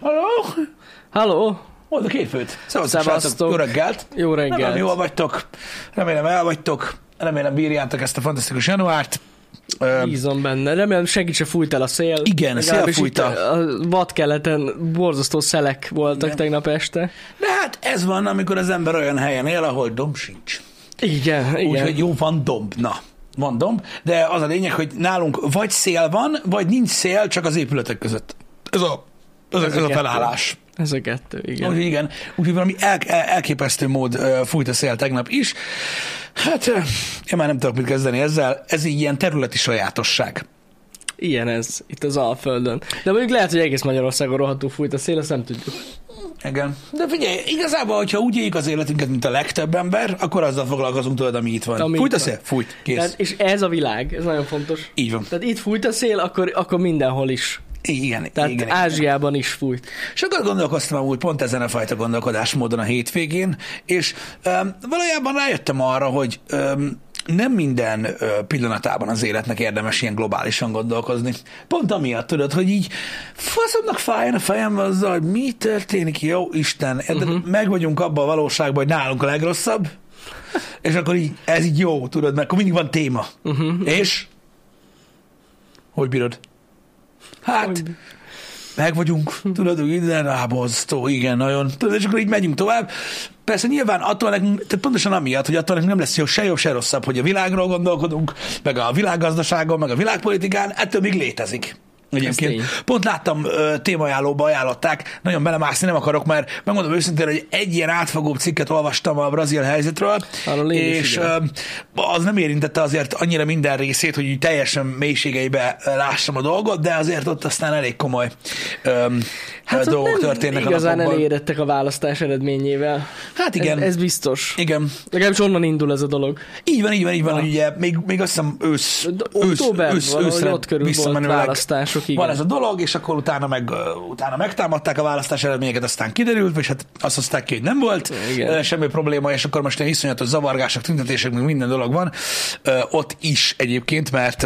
Halló? Halló? Hol a két főt? Szevasztok. Jó reggelt. Jó reggelt. Remélem jól vagytok. Remélem el vagytok. Remélem bírjátok ezt a fantasztikus januárt. Bízom benne. Remélem senkit se fújt el a szél. Igen, a szél fújta. A vadkeleten borzasztó szelek voltak Igen. tegnap este. De hát ez van, amikor az ember olyan helyen él, ahol domb sincs. Igen, igen. Úgyhogy jó, van domb. Na, van domb, de az a lényeg, hogy nálunk vagy szél van, vagy nincs szél, csak az épületek között. Ez a, ez, a, ez a kettő. felállás. Ez a kettő, igen. Úgyhogy igen, úgyhogy valami el, el, elképesztő mód fújt a szél tegnap is. Hát én már nem tudok mit kezdeni ezzel, ez így ilyen területi sajátosság. Ilyen ez, itt az Alföldön. De mondjuk lehet, hogy egész Magyarországon rohadtul fújt a szél, azt nem tudjuk. Igen. De figyelj, igazából, hogyha úgy éljük az életünket, mint a legtöbb ember, akkor azzal foglalkozunk tudod, ami itt van. Ami Fújt a itt szél? Fújt. Kész. Tehát, és ez a világ, ez nagyon fontos. Így van. Tehát itt fújt a szél, akkor, akkor mindenhol is. Igen, Tehát igen, igen. Ázsiában is fújt. Sokat gondolkoztam amúgy pont ezen a fajta gondolkodásmódon a hétvégén, és um, valójában rájöttem arra, hogy um, nem minden pillanatában az életnek érdemes ilyen globálisan gondolkozni. Pont amiatt tudod, hogy így faszomnak fájjon a fejem azzal, hogy mi történik, jó Isten, uh-huh. meg vagyunk abban a valóságban, hogy nálunk a legrosszabb, és akkor így, ez így jó, tudod, mert akkor mindig van téma. Uh-huh. És? Hogy bírod? Hát, meg vagyunk, tudod, minden ráboztó, igen, nagyon. Tudod, és akkor így megyünk tovább. Persze nyilván attól nekünk, tehát pontosan amiatt, hogy attól nekünk nem lesz jó, se jobb, se rosszabb, hogy a világról gondolkodunk, meg a világgazdaságon, meg a világpolitikán, ettől még létezik. Egyébként. Pont láttam ö, témaajánlóba ajánlották, nagyon belemászni nem akarok, mert megmondom őszintén, hogy egy ilyen átfogó cikket olvastam a brazil helyzetről, és igen. az nem érintette azért annyira minden részét, hogy teljesen mélységeibe lássam a dolgot, de azért ott aztán elég komoly öm, hát dolgok történnek a igazán napokban. elégedettek a választás eredményével. Hát igen. Ez, ez biztos. Igen. Legalábbis onnan indul ez a dolog. Így van, így van, így van, hogy ugye még, még azt hiszem ősz, ősz, ősz, valahogy őszre ott körül visszamenőleg választások, igen. Van ez a dolog, és akkor utána meg utána megtámadták a választás eredményeket, aztán kiderült, és hát azt hozták ki, hogy nem volt Igen. semmi probléma, és akkor most ilyen iszonyatos zavargások, tüntetések, meg minden dolog van. Ott is egyébként, mert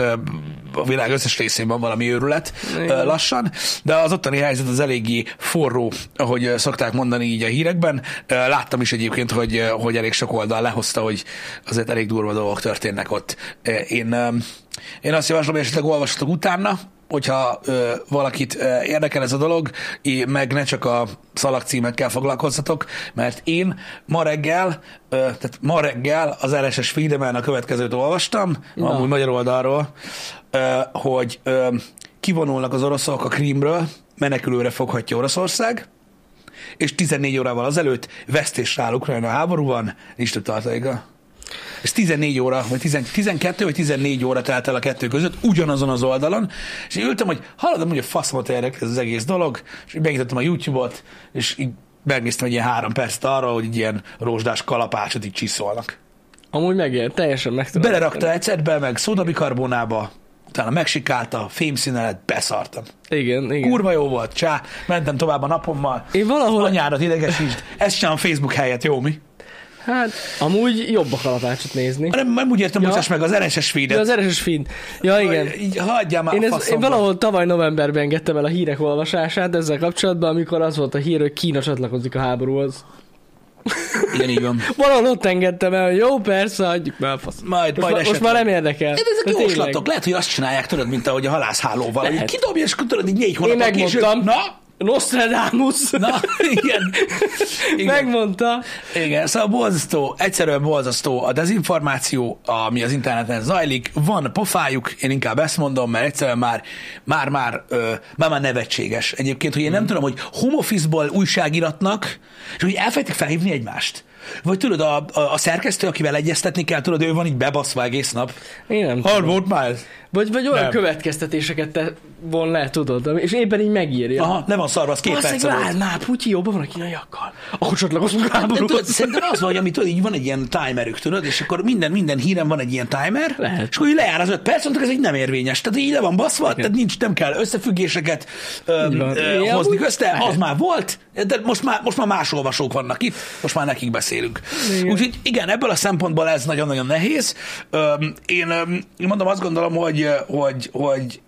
a világ összes részén van valami őrület Igen. lassan, de az ottani helyzet az eléggé forró, ahogy szokták mondani így a hírekben. Láttam is egyébként, hogy, hogy elég sok oldal lehozta, hogy azért elég durva dolgok történnek ott. Én, én azt javaslom, hogy esetleg olvassatok utána, hogyha ö, valakit ö, érdekel ez a dolog, meg ne csak a szalagcímekkel foglalkozzatok, mert én ma reggel, ö, tehát ma reggel az RSS feedemen a következőt olvastam, Na. amúgy magyar oldalról, ö, hogy ö, kivonulnak az oroszok a Krímről, menekülőre foghatja Oroszország, és 14 órával azelőtt vesztésre áll Ukrajna háborúban, nincs több tartaléka. Ez 14 óra, vagy 10, 12 vagy 14 óra telt el a kettő között, ugyanazon az oldalon, és én ültem, hogy hallod, hogy a faszomat érdekel ez az egész dolog, és megnyitottam a YouTube-ot, és így megnéztem egy ilyen három percet arra, hogy egy ilyen rózsdás kalapácsot így csiszolnak. Amúgy megér, teljesen meg tudom. Belerakta ecetbe, meg szódabikarbónába, utána megsikálta, fémszíne lett, beszartam. Igen, igen. Kurva jó volt, csá, mentem tovább a napommal, Én valahol, anyárat idegesítsd, ezt csinálom Facebook helyett, jó mi? Hát amúgy jobb a kalapácsot nézni. Nem, nem úgy értem, Ja. bocsáss meg az RSS De feedet. az RSS feed. Ja, igen. Így hagyjál már Én, a ez, én valahol tavaly novemberben engedtem el a hírek olvasását ezzel kapcsolatban, amikor az volt a hír, hogy Kína csatlakozik a háborúhoz. Igen, így van. Valahol ott engedtem el, hogy jó, persze, adjuk be a fasz. Majd, Most, majd ma, most már nem érdekel. De ezek De jó tényleg. slatok. Lehet, hogy azt csinálják, tudod, mint ahogy a halászhálóval. Lehet. kidobja, és tudod, így négy Én hónapot később. megmondtam. Na, Nostradamus. na, igen. igen. Megmondta. Igen, szóval borzasztó, egyszerűen borzasztó a dezinformáció, ami az interneten zajlik. Van pofájuk, én inkább ezt mondom, mert egyszerűen már, már, már, ö, már, már nevetséges. Egyébként, hogy én nem tudom, hogy home office-ból újságiratnak, és hogy elfejtik felhívni egymást. Vagy tudod, a, a, a szerkesztő, akivel egyeztetni kell, tudod, ő van így bebaszva egész nap. Én nem tudom. volt már? Vagy, vagy olyan Nem. következtetéseket te von le, tudod, és éppen így megírja. Aha, le van szarva, az két perc volt. már, Putyi jobban van a kínaiakkal. Akkor csatlakozunk Nem, tudod, háborúhoz. szerintem az van, hogy amit így van egy ilyen timerük, tudod, és akkor minden, minden híren van egy ilyen timer, Lehet. és akkor így lejár az öt perc, mondtuk, ez így nem érvényes. Tehát így le van baszva, tehát nincs, nem kell összefüggéseket ö, Így van. ö, hozni közte, az lehet. már volt, de most már, most már más olvasók vannak itt, most már nekik beszélünk. Igen. Úgyhogy igen, ebből a szempontból ez nagyon-nagyon nehéz. Öm, Én, öm, mondom, azt gondolom, hogy, hogy, hogy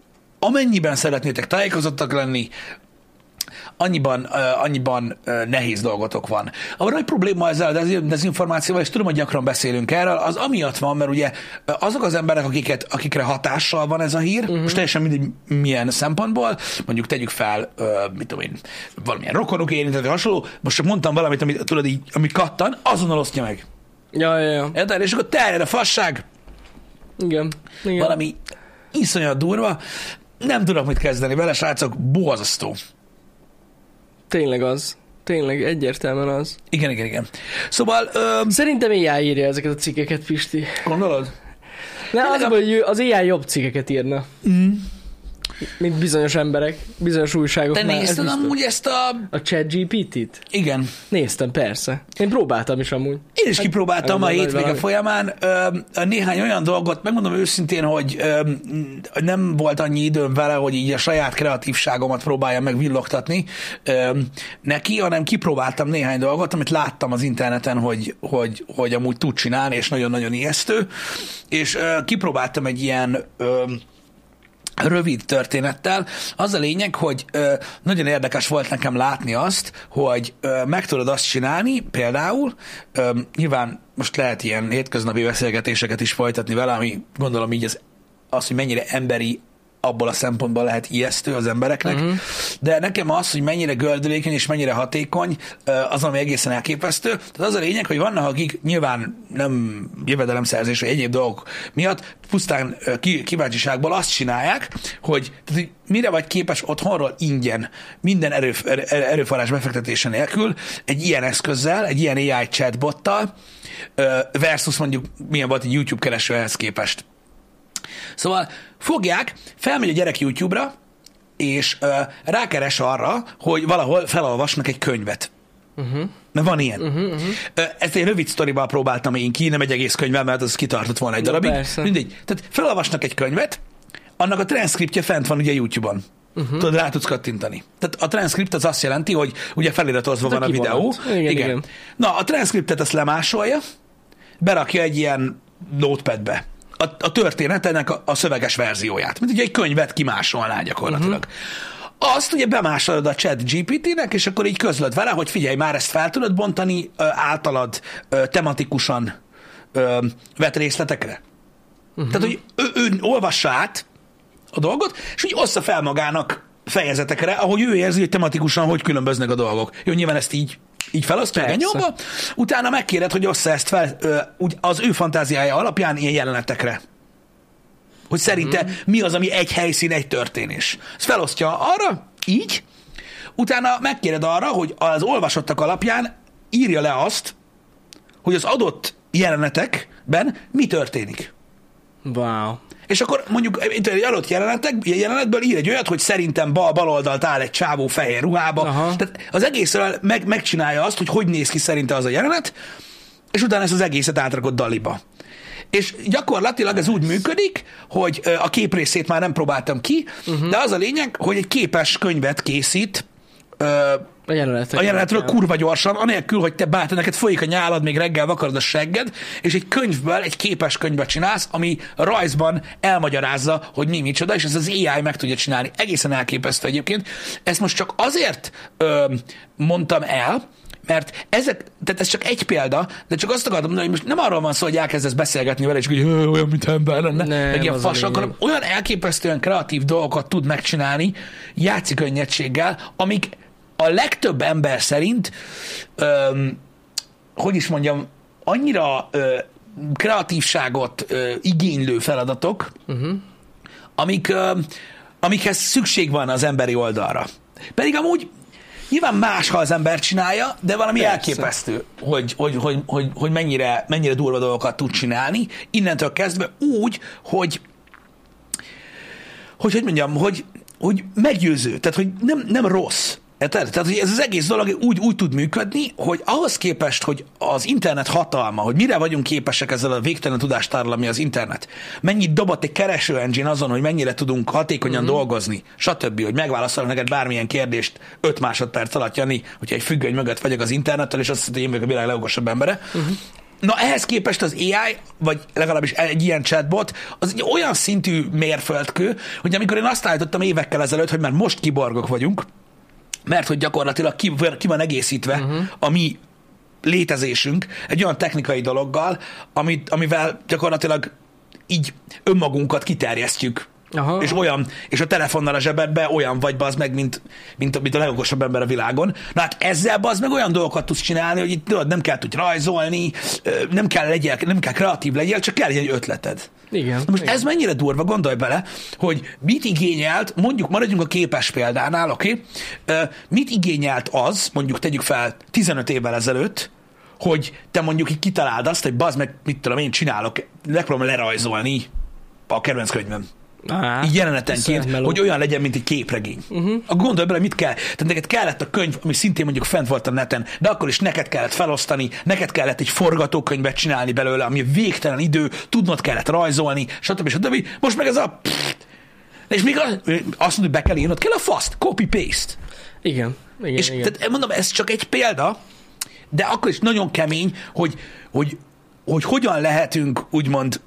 amennyiben szeretnétek tájékozottak lenni, annyiban, uh, annyiban uh, nehéz dolgotok van. A nagy probléma ezzel a dezinformációval, és tudom, hogy gyakran beszélünk erről, az amiatt van, mert ugye azok az emberek, akiket, akikre hatással van ez a hír, uh-huh. most teljesen mindegy milyen szempontból, mondjuk tegyük fel, uh, mit tudom én, valamilyen rokonok érintett, hasonló, most csak mondtam valamit, amit tudod így, amit kattan, azonnal osztja meg. Ja, ja, ja. Érted? És akkor terjed a fasság, Igen. Igen. valami iszonyat durva, nem tudok mit kezdeni vele, srácok, borzasztó. Tényleg az. Tényleg, egyértelműen az. Igen, igen, igen. Szóval, ö, Szerintem AI írja ezeket a cikkeket, Pisti. gondolod? Ne, az, a hogy az AI jobb cikkeket írna. Mm. Mint bizonyos emberek, bizonyos újságok. Te már, ez nézted biztos. amúgy ezt a... A chat GPT-t? Igen. Néztem, persze. Én próbáltam is amúgy. Én is kipróbáltam a ez hétvége folyamán ö, néhány olyan dolgot, megmondom őszintén, hogy ö, nem volt annyi időm vele, hogy így a saját kreatívságomat próbáljam meg villogtatni ö, neki, hanem kipróbáltam néhány dolgot, amit láttam az interneten, hogy, hogy, hogy amúgy tud csinálni, és nagyon-nagyon ijesztő, és ö, kipróbáltam egy ilyen ö, rövid történettel. Az a lényeg, hogy ö, nagyon érdekes volt nekem látni azt, hogy ö, meg tudod azt csinálni, például, ö, nyilván most lehet ilyen hétköznapi beszélgetéseket is folytatni vele, ami gondolom így az, az hogy mennyire emberi abból a szempontból lehet ijesztő az embereknek, uh-huh. de nekem az, hogy mennyire gördülékeny és mennyire hatékony, az, ami egészen elképesztő. Tehát az a lényeg, hogy vannak, akik nyilván nem jövedelemszerzés vagy egyéb dolgok miatt pusztán kíváncsiságból azt csinálják, hogy, tehát, hogy mire vagy képes otthonról ingyen, minden erő, erő, erőforrás befektetése nélkül, egy ilyen eszközzel, egy ilyen AI chatbottal, versus mondjuk milyen volt egy YouTube keresőhez képest. Szóval fogják, felmegy a gyerek YouTube-ra, és ö, rákeres arra, hogy valahol felolvasnak egy könyvet. Uh-huh. Mert van ilyen. Uh-huh, uh-huh. Ezt egy rövid sztoriban próbáltam én ki, nem egy egész könyvvel, mert az kitartott volna egy Na, darabig. persze. Mindegy. Tehát felolvasnak egy könyvet, annak a transzkriptje fent van ugye YouTube-on. Uh-huh. Tudod, rá tudsz kattintani. Tehát a transzkript az azt jelenti, hogy ugye feliratozva van a videó. kivonat. Igen, igen. Na, a transzkriptet azt lemásolja, berakja egy ilyen notepadbe a, a történetenek a, a szöveges verzióját. Mint ugye egy könyvet kimásolná gyakorlatilag. Uh-huh. Azt ugye bemásolod a chat GPT-nek, és akkor így közlöd vele, hogy figyelj, már ezt fel tudod bontani ö, általad ö, tematikusan ö, vett részletekre. Uh-huh. Tehát, hogy ő, ő olvassa át a dolgot, és úgy ossza fel magának fejezetekre, ahogy ő érzi, hogy tematikusan hogy különböznek a dolgok. Jó, nyilván ezt így így felosztja a genyóba, utána megkéred, hogy ossza ezt fel ö, úgy az ő fantáziája alapján ilyen jelenetekre. Hogy szerinte Mhm. mi az, ami egy helyszín, egy történés. Ezt felosztja arra, így, utána megkéred arra, hogy az olvasottak alapján írja le azt, hogy az adott jelenetekben mi történik. Wow. És akkor mondjuk egy adott jelenetek, jelenetből ír egy olyat, hogy szerintem bal, bal oldalt áll egy csávó fehér ruhába. Aha. Tehát az egészről meg, megcsinálja azt, hogy hogy néz ki szerinte az a jelenet, és utána ezt az egészet átrakod Daliba. És gyakorlatilag ez úgy működik, hogy a képrészét már nem próbáltam ki, uh-huh. de az a lényeg, hogy egy képes könyvet készít A jelenetek. a jelenetről kurva gyorsan, anélkül, hogy te bát, neked folyik a nyálad, még reggel vakarod a segged, és egy könyvből egy képes könyvet csinálsz, ami rajzban elmagyarázza, hogy mi micsoda, és ez az AI meg tudja csinálni. Egészen elképesztő egyébként. Ezt most csak azért ö, mondtam el, mert ezek, tehát ez csak egy példa, de csak azt akartam mondani, hogy most nem arról van szó, hogy elkezdesz beszélgetni vele, és hogy "Ö, olyan, mint ember lenne, Nem, meg ilyen lényeg. hanem olyan elképesztően kreatív dolgokat tud megcsinálni játszik könnyedséggel, amik a legtöbb ember szerint, öm, hogy is mondjam, annyira ö, kreatívságot ö, igénylő feladatok, uh-huh. amik, ö, amikhez szükség van az emberi oldalra. Pedig amúgy nyilván más, ha az ember csinálja, de valami Persze. elképesztő, hogy, hogy, hogy, hogy, hogy mennyire, mennyire durva dolgokat tud csinálni, innentől kezdve úgy, hogy hogy hogy mondjam, hogy, hogy meggyőző, tehát hogy nem, nem rossz. Érted? Tehát, hogy ez az egész dolog úgy, úgy tud működni, hogy ahhoz képest, hogy az internet hatalma, hogy mire vagyunk képesek ezzel a végtelen tudástárral, ami az internet, mennyit dobott egy kereső engine azon, hogy mennyire tudunk hatékonyan mm-hmm. dolgozni, stb., hogy megválaszolok neked bármilyen kérdést 5 másodperc alatt, Jani, hogyha egy függöny mögött vagyok az internettel, és azt mondod, hogy én vagyok a világ legokosabb embere, mm-hmm. Na ehhez képest az AI, vagy legalábbis egy ilyen chatbot, az egy olyan szintű mérföldkő, hogy amikor én azt állítottam évekkel ezelőtt, hogy már most kiborgok vagyunk, mert hogy gyakorlatilag ki, ki van egészítve uh-huh. a mi létezésünk egy olyan technikai dologgal, amit, amivel gyakorlatilag így önmagunkat kiterjesztjük Aha. És olyan, és a telefonnal a zsebedbe olyan vagy bazd meg, mint, mint, mint a legokosabb ember a világon. Na hát ezzel bazd meg olyan dolgokat tudsz csinálni, hogy itt tudod, nem kell tudj rajzolni, nem kell, legyél, nem kell kreatív legyél, csak kell egy ötleted. Igen. Na most igen. ez mennyire durva, gondolj bele, hogy mit igényelt, mondjuk maradjunk a képes példánál, oké? Okay? Mit igényelt az, mondjuk tegyük fel 15 évvel ezelőtt, hogy te mondjuk így kitaláld azt, hogy bazd meg, mit tudom én csinálok, megpróbálom lerajzolni a kedvenc könyvem. Á, így jelenetenként, hogy olyan legyen, mint egy képregény. Uh-huh. A gondolj bele, mit kell. Tehát neked kellett a könyv, ami szintén mondjuk fent volt a neten, de akkor is neked kellett felosztani, neked kellett egy forgatókönyvet csinálni belőle, ami végtelen idő, tudnod kellett rajzolni, stb. stb. Most meg ez a... És még az, azt mondod, hogy be kell írnod, kell a fast, copy-paste. Igen. igen és igen. Tehát mondom, ez csak egy példa, de akkor is nagyon kemény, hogy, hogy, hogy hogyan lehetünk úgymond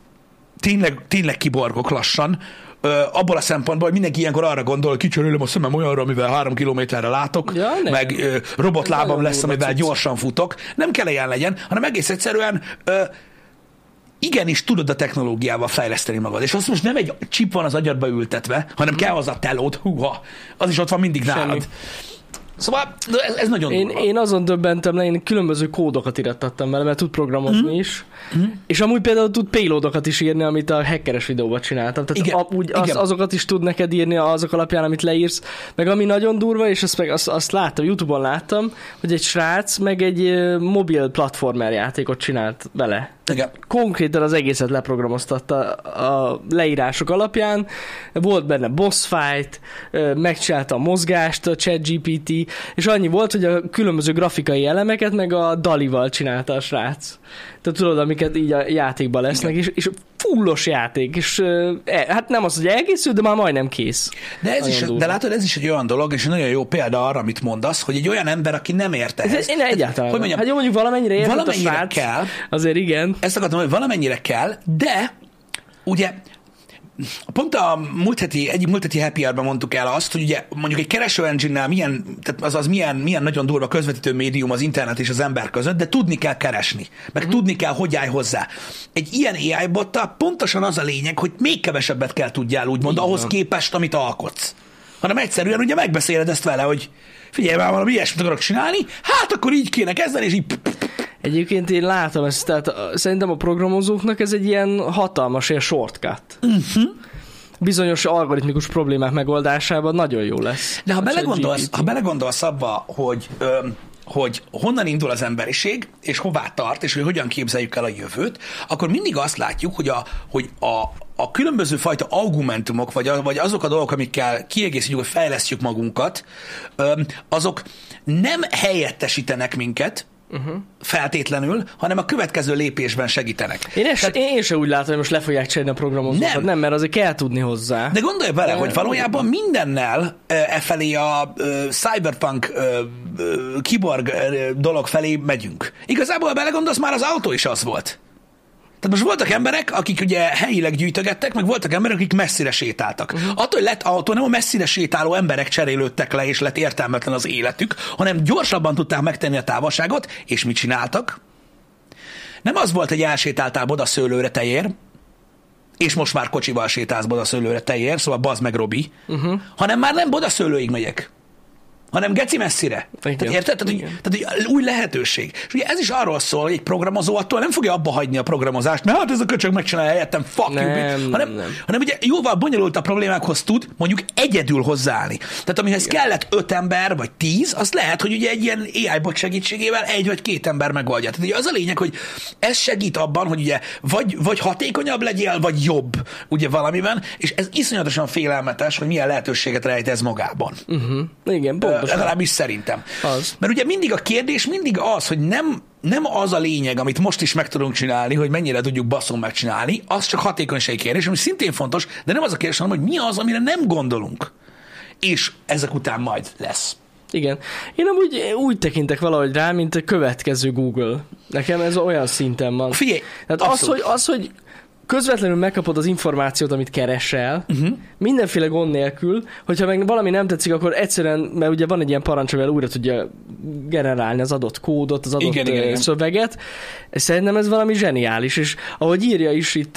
tényleg, tényleg kiborgok lassan, ö, abból a szempontból, hogy mindenki ilyenkor arra gondol, hogy kicserélem a szemem olyanra, amivel három kilométerre látok, Ja, nem. meg ö, robotlábam lesz, amivel cucc. gyorsan futok. Nem kell ilyen legyen, hanem egész egyszerűen ö, igenis tudod a technológiával fejleszteni magad. És azt most nem egy chip van az agyadba ültetve, hanem kell az a telód, húha, az is ott van mindig Semmi. nálad. Szóval ez, ez nagyon Én, durva. én azon döbbentem le, én különböző kódokat irattattam vele, mert tud programozni mm. is. Mm. És amúgy például tud payloadokat is írni, amit a hackeres videóban csináltam. Tehát Igen, a, úgy, az, igen. azokat is tud neked írni azok alapján, amit leírsz. Meg ami nagyon durva, és azt, meg, azt, azt láttam, Youtube-on láttam, hogy egy srác meg egy mobil platformer játékot csinált vele. Igen. Konkrétan az egészet leprogramoztatta a leírások alapján. Volt benne boss fight, megcsinálta a mozgást a ChatGPT, és annyi volt, hogy a különböző grafikai elemeket meg a dalival csinálta a srác. Tehát tudod, amiket így a játékban lesznek, és, és fullos játék, és e, hát nem az, hogy elkészült, de már majdnem kész. De, ez is, durva. de látod, ez is egy olyan dolog, és egy nagyon jó példa arra, amit mondasz, hogy egy olyan ember, aki nem ért ehhez. Ez, én egyáltalán. hogy mondjam, hát jó, mondjuk valamennyire értett a valamennyire srác. kell, Azért igen. ezt akartam, hogy valamennyire kell, de ugye pont a múlt heti, egyik múlt heti happy hour mondtuk el azt, hogy ugye mondjuk egy kereső engine milyen, tehát az, az milyen, milyen nagyon durva közvetítő médium az internet és az ember között, de tudni kell keresni, meg uh-huh. tudni kell, hogy állj hozzá. Egy ilyen AI bottal pontosan az a lényeg, hogy még kevesebbet kell tudjál úgymond ahhoz képest, amit alkotsz. Hanem egyszerűen ugye megbeszéled ezt vele, hogy figyelj már, valami ilyesmit akarok csinálni, hát akkor így kéne kezdeni, és így Egyébként én látom ezt, tehát szerintem a programozóknak ez egy ilyen hatalmas ilyen shortcut. Uh-huh. Bizonyos algoritmikus problémák megoldásában nagyon jó lesz. De ha a belegondolsz, ha belegondolsz abba, hogy, öm, hogy honnan indul az emberiség, és hová tart, és hogy hogyan képzeljük el a jövőt, akkor mindig azt látjuk, hogy a, hogy a, a különböző fajta argumentumok, vagy, a, vagy azok a dolgok, amikkel kiegészítjük, vagy fejlesztjük magunkat, azok nem helyettesítenek minket, uh-huh. feltétlenül, hanem a következő lépésben segítenek. Én, es, én, én sem úgy látom, hogy most le fogják cserélni a programozókat. Nem. Nem, mert azért kell tudni hozzá. De gondolj bele, hogy valójában mindennel e felé a ö, cyberpunk ö, kiborg ö, dolog felé megyünk. Igazából belegondolsz, már az autó is az volt. Tehát most voltak emberek, akik ugye helyileg gyűjtögettek, meg voltak emberek, akik messzire sétáltak. Uh-huh. Attól, hogy lett autó, nem a messzire sétáló emberek cserélődtek le, és lett értelmetlen az életük, hanem gyorsabban tudták megtenni a távolságot, és mit csináltak? Nem az volt, hogy elsétáltál bodaszőlőre tejér, és most már kocsival sétálsz bodaszőlőre tejér, szóval bazd meg Robi, uh-huh. hanem már nem bodaszőlőig megyek, hanem geci messzire. Igen. Tehát érted? Tehát, hogy, tehát hogy új lehetőség. És ugye ez is arról szól, hogy egy programozó attól nem fogja abba hagyni a programozást, mert hát ez a köcsög megcsinálja helyettem, fuck Nem, you, hanem, nem. hanem ugye jóval bonyolult a problémákhoz tud mondjuk egyedül hozzáállni. Tehát amihez Igen. kellett öt ember, vagy tíz, az lehet, hogy ugye egy ilyen AI bot segítségével egy vagy két ember megoldja. Tehát ugye az a lényeg, hogy ez segít abban, hogy ugye vagy, vagy hatékonyabb legyél, vagy jobb ugye valamiben, és ez iszonyatosan félelmetes, hogy milyen lehetőséget rejt ez magában. Uh-huh. Igen, Ö, pontosan. Legalábbis szerintem. Az. Mert ugye mindig a kérdés mindig az, hogy nem, nem az a lényeg, amit most is meg tudunk csinálni, hogy mennyire tudjuk baszon megcsinálni, az csak hatékonysági kérdés, ami szintén fontos, de nem az a kérdés, hanem hogy mi az, amire nem gondolunk. És ezek után majd lesz. Igen. Én amúgy úgy tekintek valahogy rá, mint a következő Google. Nekem ez olyan szinten van. Figyelj, Tehát az hogy, az, hogy közvetlenül megkapod az információt, amit keresel, uh-huh. mindenféle gond nélkül, hogyha meg valami nem tetszik, akkor egyszerűen, mert ugye van egy ilyen parancs, amivel újra tudja generálni az adott kódot, az adott Igen, igen, igen. szöveget. Szerintem ez valami zseniális, és ahogy írja is itt,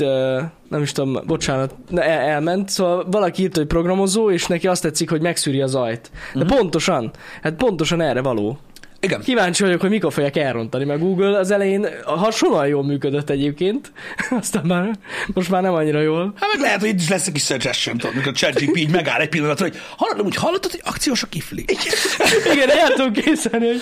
nem is tudom, bocsánat, el- elment, szóval valaki írt, hogy programozó, és neki azt tetszik, hogy megszűri a zajt. De Mhm. pontosan, hát pontosan erre való. Igen. Kíváncsi vagyok, hogy mikor fogják elrontani, mert Google az elején hasonlóan jól működött egyébként, aztán már most már nem annyira jól. Hát meg lehet, hogy itt is lesz egy kis suggestion, tudod, mikor a ChatGPT így megáll egy pillanatra, hogy hallod, úgy hallottad, hogy akciós a kifli? Igen, el tudom készíteni, hogy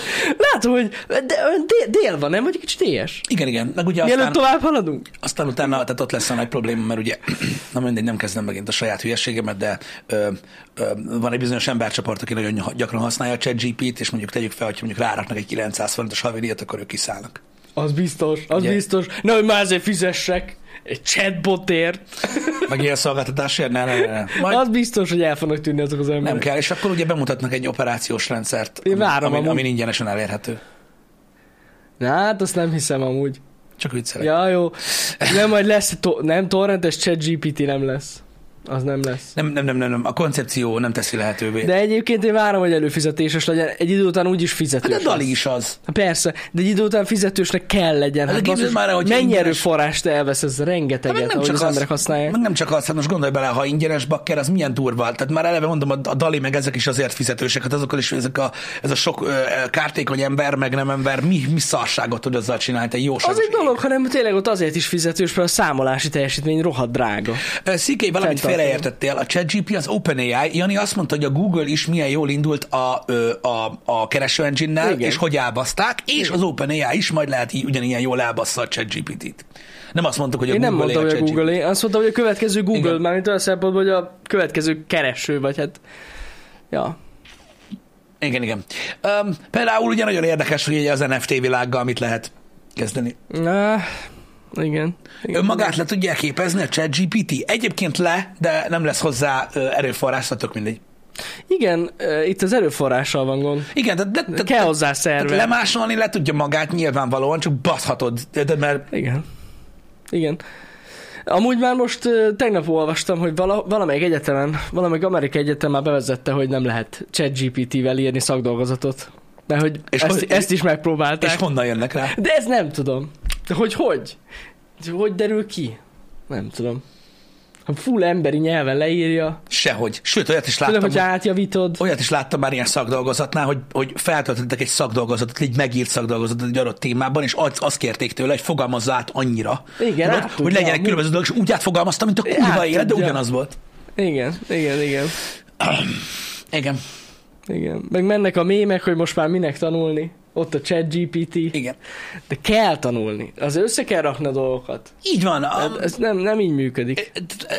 látom, hogy de, dél, dél van, nem? Vagy kicsit éhes. Igen, igen. Meg ugye Mielőtt aztán, tovább haladunk? aztán utána, tehát ott lesz a nagy probléma, mert ugye, na mindegy, nem kezdem megint a saját hülyeségemet, de ö, ö, van egy bizonyos embercsoport, aki nagyon gyakran használja a ChatGPT, és mondjuk tegyük fel, hogy mondjuk ráraknak egy 900 forintos havidíjat, akkor ők kiszállnak. Az biztos, az Ugye? biztos. Na, hogy már ezért fizessek egy chatbotért. Meg ilyen szolgáltatásért? Ne, ne, ne. Majd Az biztos, hogy el fognak tűnni azok az emberek. nem kell, és akkor ugye bemutatnak egy operációs rendszert, Én ami, várom ami, ami ingyenesen elérhető. Na, hát azt nem hiszem amúgy. Csak viccelek. Ja, jó. Nem, majd lesz, to- nem, torrentes ChatGPT nem lesz. Az nem lesz. Nem, nem, nem, nem, nem, a koncepció nem teszi lehetővé. De egyébként én várom, hogy előfizetéses legyen. Egy idő után úgyis fizetős. hát a Dali is az. Hát Persze, de egy idő után fizetősnek kell legyen. Hát Hát, de basszus, már hogy mennyi ingyenes- erőforrást elvesz ez Hát rengeteget, ahogy az, emberek használják. meg nem csak az, hát most gondolj bele, ha ingyenes bakker, az milyen durva. Tehát már eleve mondom, a, Dali meg ezek is azért fizetősek, hát azokkal is ezek a, ez a sok ö, kártékony ember, meg nem ember, mi, mi szarságot tud azzal csinálni, te jó Az egy dolog, hanem tényleg ott azért is fizetős, mert a számolási teljesítmény rohadt drága. Sziké, valamit Fenntartom. Félreértettél. A ChatGPT az OpenAI. Jani azt mondta, hogy a Google is milyen jól indult a, a, a kereső engine és hogy elbaszták, és az OpenAI is majd lehet így, ugyanilyen jól elbassza a ChatGPT-t. Nem azt mondtuk, hogy a Én nem Google mondtam, hogy a Google, azt mondtam, hogy a következő Google, Igen. mármint olyan szempontból, hogy a következő kereső, vagy hát... Ja. Igen, igen. Um, például ugye nagyon érdekes, hogy ugye az NFT világgal mit lehet kezdeni. Na, igen. igen. Önmagát le tudják képezni a ChatGPT? Egyébként le, de nem lesz hozzá erőforrás, szóval tök mindegy. Igen, itt az erőforrással van gond. Igen, de, de, de Kell hozzá tehát szerver. lemásolni le tudja magát nyilvánvalóan, csak baszhatod, de, mert Igen. Igen. Amúgy már most tegnap olvastam, hogy vala, valamelyik egyetemen, valamelyik amerikai egyetem már bevezette, hogy nem lehet ChatGPT-vel írni szakdolgozatot. De hogy És ezt, hogy- ezt is megpróbálták. és honnan jönnek rá? De ezt nem tudom. De hogy hogy? Hogy derül ki? Nem tudom. Ha full emberi nyelven leírja, Sehogy. Sőt, olyat is tudom, láttam, hogy hogy, átjavítod. olyat is láttam már ilyen szakdolgozatnál, hogy, hogy feltöltöttek egy szakdolgozatot, egy megírt szakdolgozatot egy adott témában, és azt, azt kérték tőle, hogy fogalmazza át annyira, Igen, tudod, hogy legyenek különböző dolgok, és úgy átfogalmazta, mint a kurva élet, de ugyanaz volt. Igen, igen, igen. Igen, Igen. Meg mennek a mémek, hogy most már minek tanulni. Ott a chat GPT. igen. De kell tanulni. Az össze kell rakni a dolgokat. Így van. A, Ez nem, nem így működik.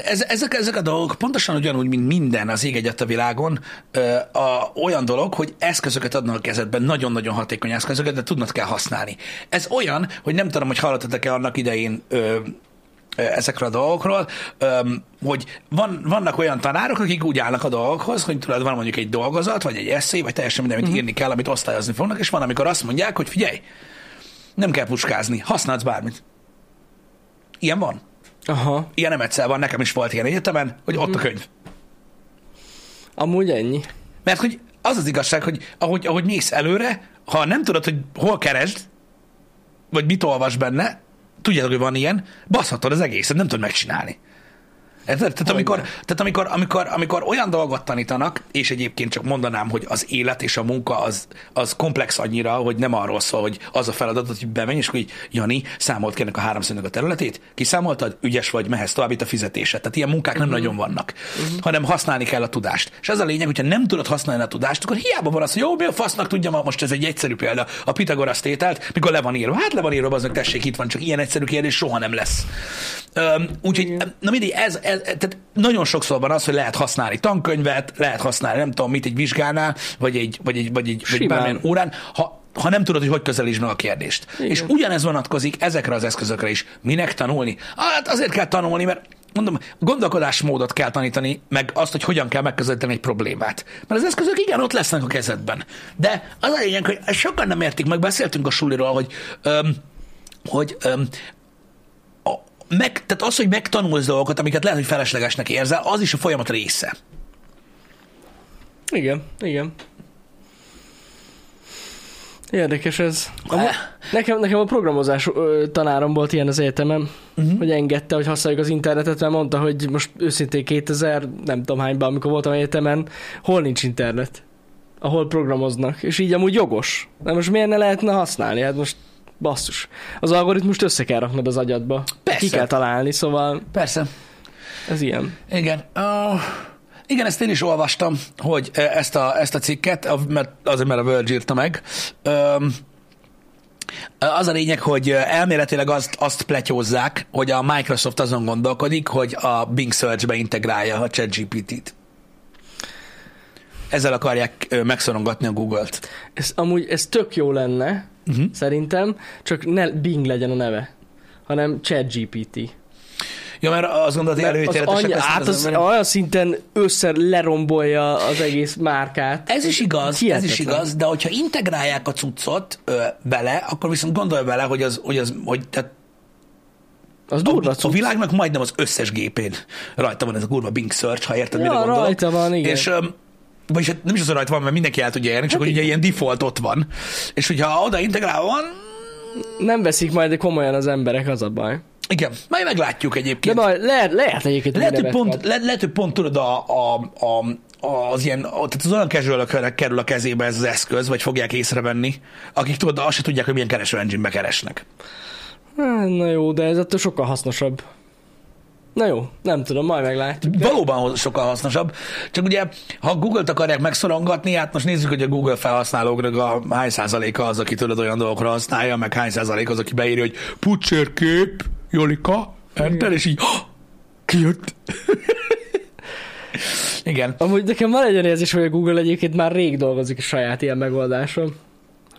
ez, ezek, ezek a dolgok pontosan ugyanúgy, mint minden az ég egyet a világon, ö, a, olyan dolog, hogy eszközöket adnak a kezedben, nagyon-nagyon hatékony eszközöket, de tudnod kell használni. Ez olyan, hogy nem tudom, hogy hallottatok-e annak idején ö, ezekről a dolgokról, hogy van, vannak olyan tanárok, akik úgy állnak a dolgokhoz, hogy tudod, van mondjuk egy dolgozat, vagy egy eszé, vagy teljesen minden, amit írni kell, amit osztályozni fognak, és van, amikor azt mondják, hogy figyelj, nem kell puskázni, használsz bármit. Ilyen van. Aha. Ilyen nem egyszer van, nekem is volt ilyen egyetemen, hogy ott a könyv. Amúgy ennyi. Mert hogy az az igazság, hogy ahogy, ahogy mész előre, ha nem tudod, hogy hol keresd, vagy mit olvas benne, tudjátok, hogy van ilyen, baszhatod az egészet, nem tudod megcsinálni. Tehát, amikor, tehát amikor, amikor, amikor olyan dolgot tanítanak, és egyébként csak mondanám, hogy az élet és a munka az, az komplex annyira, hogy nem arról szól, hogy az a feladat, hogy bemenj, és hogy Jani, számolt kérnek a háromszögnek a területét, kiszámoltad, ügyes vagy, mehetsz tovább itt a fizetésed. Tehát ilyen munkák nem Mhm. nagyon vannak, hanem használni kell a tudást. És ez a lényeg, hogyha nem tudod használni a tudást, akkor hiába van az, hogy jó, mi a fasznak tudja, ma most ez egy egyszerű példa, a Pitagorasz tételt, mikor le van írva. Hát le van írva, azok tessék, itt van, csak ilyen egyszerű kérdés soha nem lesz. Úgyhogy, na mindig, ez, ez, tehát nagyon sokszor van az, hogy lehet használni tankönyvet, lehet használni, nem tudom mit, egy vizsgánál, vagy egy, vagy egy, vagy egy, vagy bármilyen órán, ha, ha nem tudod, hogy hogy közelítsd meg a kérdést. Igen. És ugyanez vonatkozik ezekre az eszközökre is. Minek tanulni? Hát azért kell tanulni, mert mondom, gondolkodásmódot kell tanítani, meg azt, hogy hogyan kell megközelíteni egy problémát. Mert az eszközök igen, ott lesznek a kezedben. De az a lényeg, hogy sokan nem értik, meg beszéltünk a suliról, hogy, öm, hogy öm, meg, tehát az, hogy megtanulsz dolgokat, amiket lehet, hogy feleslegesnek érzel, az is a folyamat része. Igen, igen. Érdekes ez. Amúgy, nekem, nekem a programozás ö, tanárom volt ilyen az egyetemen, uh-huh. hogy engedte, hogy használjuk az internetet, mert mondta, hogy most őszintén 2000, nem tudom hányban, amikor voltam egyetemen, hol nincs internet, ahol programoznak, és így amúgy jogos. De most miért ne lehetne használni? Hát most basszus. Az algoritmust össze kell raknod az agyadba. Persze. Ki kell találni, szóval Persze. ez ilyen. Igen. Uh, igen, ezt én is olvastam, hogy ezt a, ezt a cikket, mert, azért, mert a Verge írta meg. Um, az a lényeg, hogy elméletileg azt, azt pletyózzák, hogy a Microsoft azon gondolkodik, hogy a Bing Search-be integrálja a ChatGPT-t. Ezzel akarják megszorongatni a Google-t. Ez, amúgy ez tök jó lenne, Uh-huh. szerintem, csak ne Bing legyen a neve, hanem ChatGPT. Ja, mert azt gondolod, hogy az előítéletesek lesznek hát az emberek. olyan szinten össze lerombolja az egész márkát. Ez is igaz, ez Hihetetlen. is igaz, de hogyha integrálják a cuccot ö, bele, akkor viszont gondolj bele, hogy az, hogy az, hogy tehát Az durva a, a világnak majdnem az összes gépén rajta van ez a kurva Bing Search, ha érted, Ja, mire gondolok. rajta van, igen. És vagyis hát nem is az, hogy rajta van, mert mindenki el tudja érni, csak Hát hogy ugye ilyen default ott van. És hogyha oda integrálva van, Nem veszik majd komolyan az emberek, az a baj. igen, majd meglátjuk De egyébként. majd lehet, lehet egyébként Lehet, hogy pont, le, lehet, hogy pont tudod, a, a, a, az ilyen, tehát az olyan casual kerül a kezébe ez az eszköz, vagy fogják észrevenni, akik tudod, azt se tudják, hogy milyen kereső engine keresnek. Hát, Na jó, de ez attól sokkal hasznosabb. Na jó, nem tudom, majd meglátjuk. Valóban sokkal hasznosabb. Csak ugye, ha Google-t akarják megszorongatni, hát most nézzük, hogy a Google felhasználóknak a hány százaléka az, aki tudod olyan dolgokra használja, meg hány százalék az, aki beírja, hogy pucserkép, Jolika, enter, és így, "Ah, kijött. Igen. Amúgy nekem van egy olyan érzés, hogy a Google egyébként már rég dolgozik a saját ilyen megoldáson.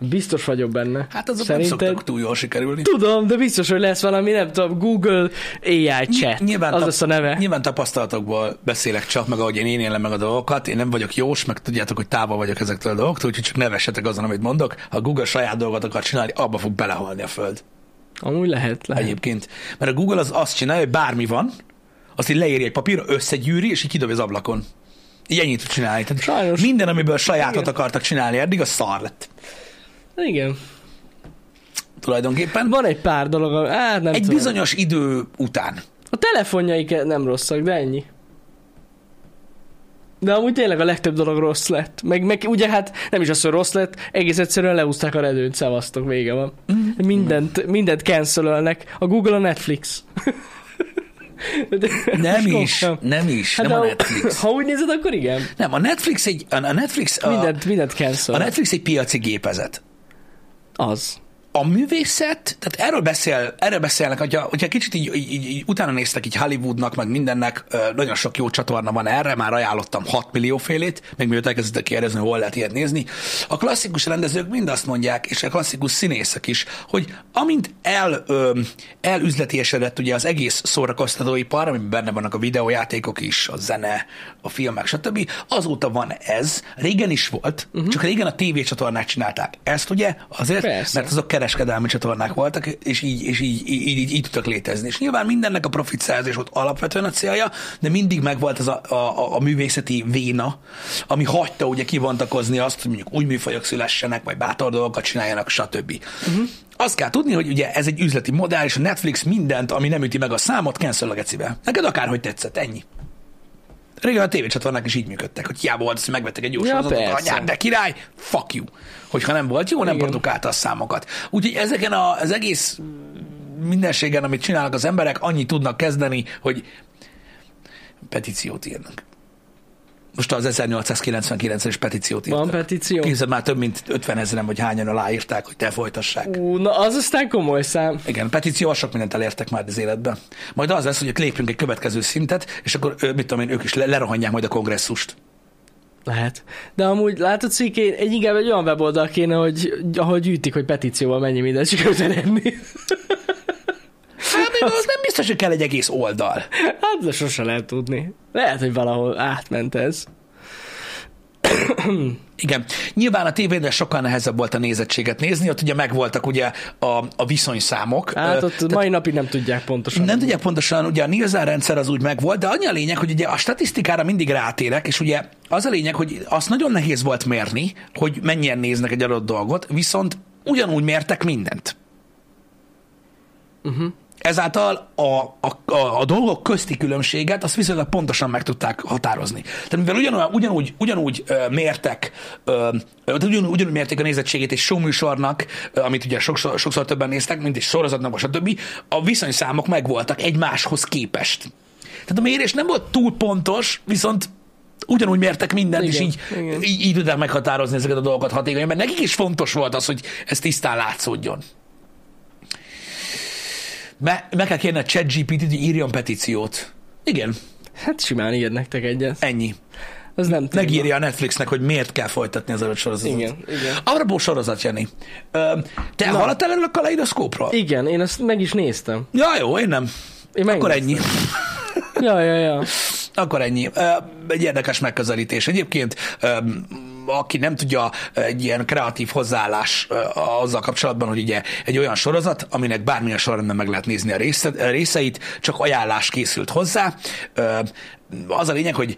Biztos vagyok benne. Hát azok nem Szerinted? szoktak túl jól sikerülni. Tudom, de biztos, hogy lesz valami, nem tudom, Google AI chat. Nyilván, az tap- lesz a neve. nyilván tapasztalatokból beszélek csak, meg ahogy én, én élem meg a dolgokat. Én nem vagyok jós, meg tudjátok, hogy távol vagyok ezektől a dolgoktól, úgyhogy csak nevessetek azon, amit mondok. Ha Google saját dolgot akar csinálni, abba fog belehalni a föld. Amúgy lehet, lehet. Egyébként. Mert a Google az azt csinálja, hogy bármi van, azt így leírja egy papírra, összegyűri, és így kidobja az ablakon. Így ennyit tud csinálni. Tehát Sajnos. Minden, amiből sajátot Igen. akartak csinálni eddig, az szar lett. Igen. Tulajdonképpen. Van egy pár dolog, hát nem Egy tudom. bizonyos idő után. A telefonjaik nem rosszak, de ennyi. De amúgy tényleg a legtöbb dolog rossz lett. Meg, meg ugye hát nem is az, hogy rossz lett, egész egyszerűen leúzták a redőnyt, szevasztok, vége van. Mhm. Mindent, mindent cancelölnek. A Google a Netflix. De- Nem is, komolyan. nem is, Hát nem a de- Netflix. Ha úgy nézed, akkor igen. Nem, a Netflix egy, a a Netflix, a, Mindent, mindent a cancel. Netflix egy piaci gépezet. Az. A művészet, tehát erről, beszél, erről beszélnek, hogyha, hogyha kicsit így, így, így, így utána néztek így Hollywoodnak, meg mindennek, nagyon sok jó csatorna van erre, már ajánlottam 6 millió félét, még mielőtt elkezdtek kérdezni, hol lehet ilyet nézni. A klasszikus rendezők mind azt mondják, és a klasszikus színészek is, hogy amint el, elüzletiesedett ugye az egész szórakoztatóipar, amiben benne vannak a videójátékok is, a zene, a filmek, stb. Azóta van ez, régen is volt, uh-huh. csak régen a tévécsatornák csinálták ezt, ugye, azért, Persze. mert azok kereskedelmi csatornák voltak, és így, és így, így, így, így, tudtak létezni. És nyilván mindennek a profit szerzés volt alapvetően a célja, de mindig megvolt az a, a, a, a művészeti véna, ami hagyta ugye kivontakozni azt, hogy mondjuk új műfajok szülessenek, vagy bátor dolgokat csináljanak, stb. Uh-huh. Azt kell tudni, hogy ugye ez egy üzleti modell, és a Netflix mindent, ami nem üti meg a számot, cancel a gecibe. Neked akárhogy tetszett, ennyi. Régen a tévécsatornák is így működtek, hogy hiába volt, hogy megvettek egy jó Ja, sorozatot, anyád, de király, fuck you. Hogyha nem volt jó, nem Igen. produkálta a számokat. Úgyhogy ezeken a, az egész mindenségen, amit csinálnak az emberek, annyit tudnak kezdeni, hogy petíciót írnak. Most az 1899-es petíciót írtak. Van petíció? Képzeld, már több mint 50 ezeren vagy hányan aláírták, hogy te folytassák. Ú, na az aztán komoly szám. Igen, petícióval sok mindent elértek már az életben. Majd az lesz, hogy lépjünk egy következő szintet, és akkor, mit tudom én, ők is le- lerohanják majd a kongresszust. Lehet. De amúgy látod, Ciké, egy inkább egy olyan weboldal kéne, hogy ahol gyűjtik, hogy petícióval mennyi mindent sikerült elérni. Hát még az nem biztos, hogy kell egy egész oldal. Hát, de sose lehet tudni. Lehet, hogy valahol átment ez. Igen. Nyilván a tévében sokkal nehezebb volt a nézettséget nézni, ott ugye megvoltak ugye a, a viszonyszámok. Hát ott mai napig nem tudják pontosan. nem tudják pontosan, ugye a Nielsen rendszer az úgy megvolt, de annyi a lényeg, hogy ugye a statisztikára mindig rátérek, és ugye az a lényeg, hogy azt nagyon nehéz volt mérni, hogy mennyien néznek egy adott dolgot, viszont ugyanúgy mértek mindent. Uh-huh. Ezáltal a, a, a, a dolgok közti különbséget azt viszonylag pontosan meg tudták határozni. Tehát mivel ugyanúgy, ugyanúgy, ugyanúgy mértek, ugyanúgy, ugyanúgy mérték a nézettségét egy showműsornak, amit ugye sokszor, sokszor többen néztek, mint egy sorozatnak, stb. A viszonyszámok megvoltak egymáshoz képest. Tehát a mérés nem volt túl pontos, viszont ugyanúgy mértek mindent, Igen, és így, igen. így, így tudták meghatározni ezeket a dolgokat hatékonyan, mert nekik is fontos volt az, hogy ez tisztán látszódjon. Be, meg kell kérni a ChatGPT-t, hogy írjon petíciót. Igen, Hát simán ír nektek egyet. ennyi. Az nem téma. Megírja a Netflixnek, hogy miért kell folytatni az adott sorozatot. Igen, igen. Apropó sorozat, Jani. Ö, Te Na. hallottál erről a kaleidoszkópról? Igen, én azt meg is néztem. Ja, jó, én nem. Én Akkor ennyi. Ja, ja, ja. Akkor ennyi. Ö, Egy érdekes megközelítés. Egyébként, ö, aki nem tudja, egy ilyen kreatív hozzáállás ö, azzal kapcsolatban, hogy ugye egy olyan sorozat, aminek bármilyen sorrendben meg lehet nézni a része- részeit, csak ajánlás készült hozzá. Ö, Az a lényeg, hogy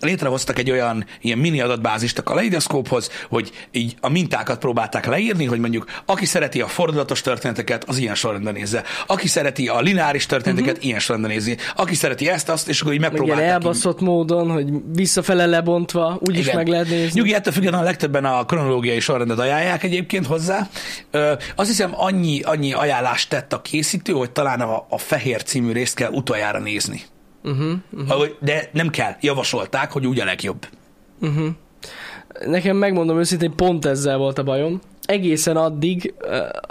létrehoztak egy olyan ilyen mini adatbázist a kaleidoszkóphoz, hogy így a mintákat próbálták leírni, hogy mondjuk aki szereti a fordulatos történeteket, az ilyen sorrendben nézze. Aki szereti a lineáris történeteket, uh-huh. ilyen sorrendben nézi. Aki szereti ezt, azt, és akkor így Meg ilyen megpróbálták. így- elbaszott módon, hogy visszafele lebontva, úgy is igen. meg lehet nézni. Nyugi, ettől függetlenül a legtöbben a kronológiai sorrendet ajánlják egyébként hozzá. Ö, azt hiszem, annyi, annyi ajánlást tett a készítő, hogy talán a, a Fehér című részt kell utoljára nézni. Uh-huh, uh-huh. De nem kell, javasolták, hogy úgy a legjobb. Nekem megmondom őszintén, pont ezzel volt a bajom. Egészen addig,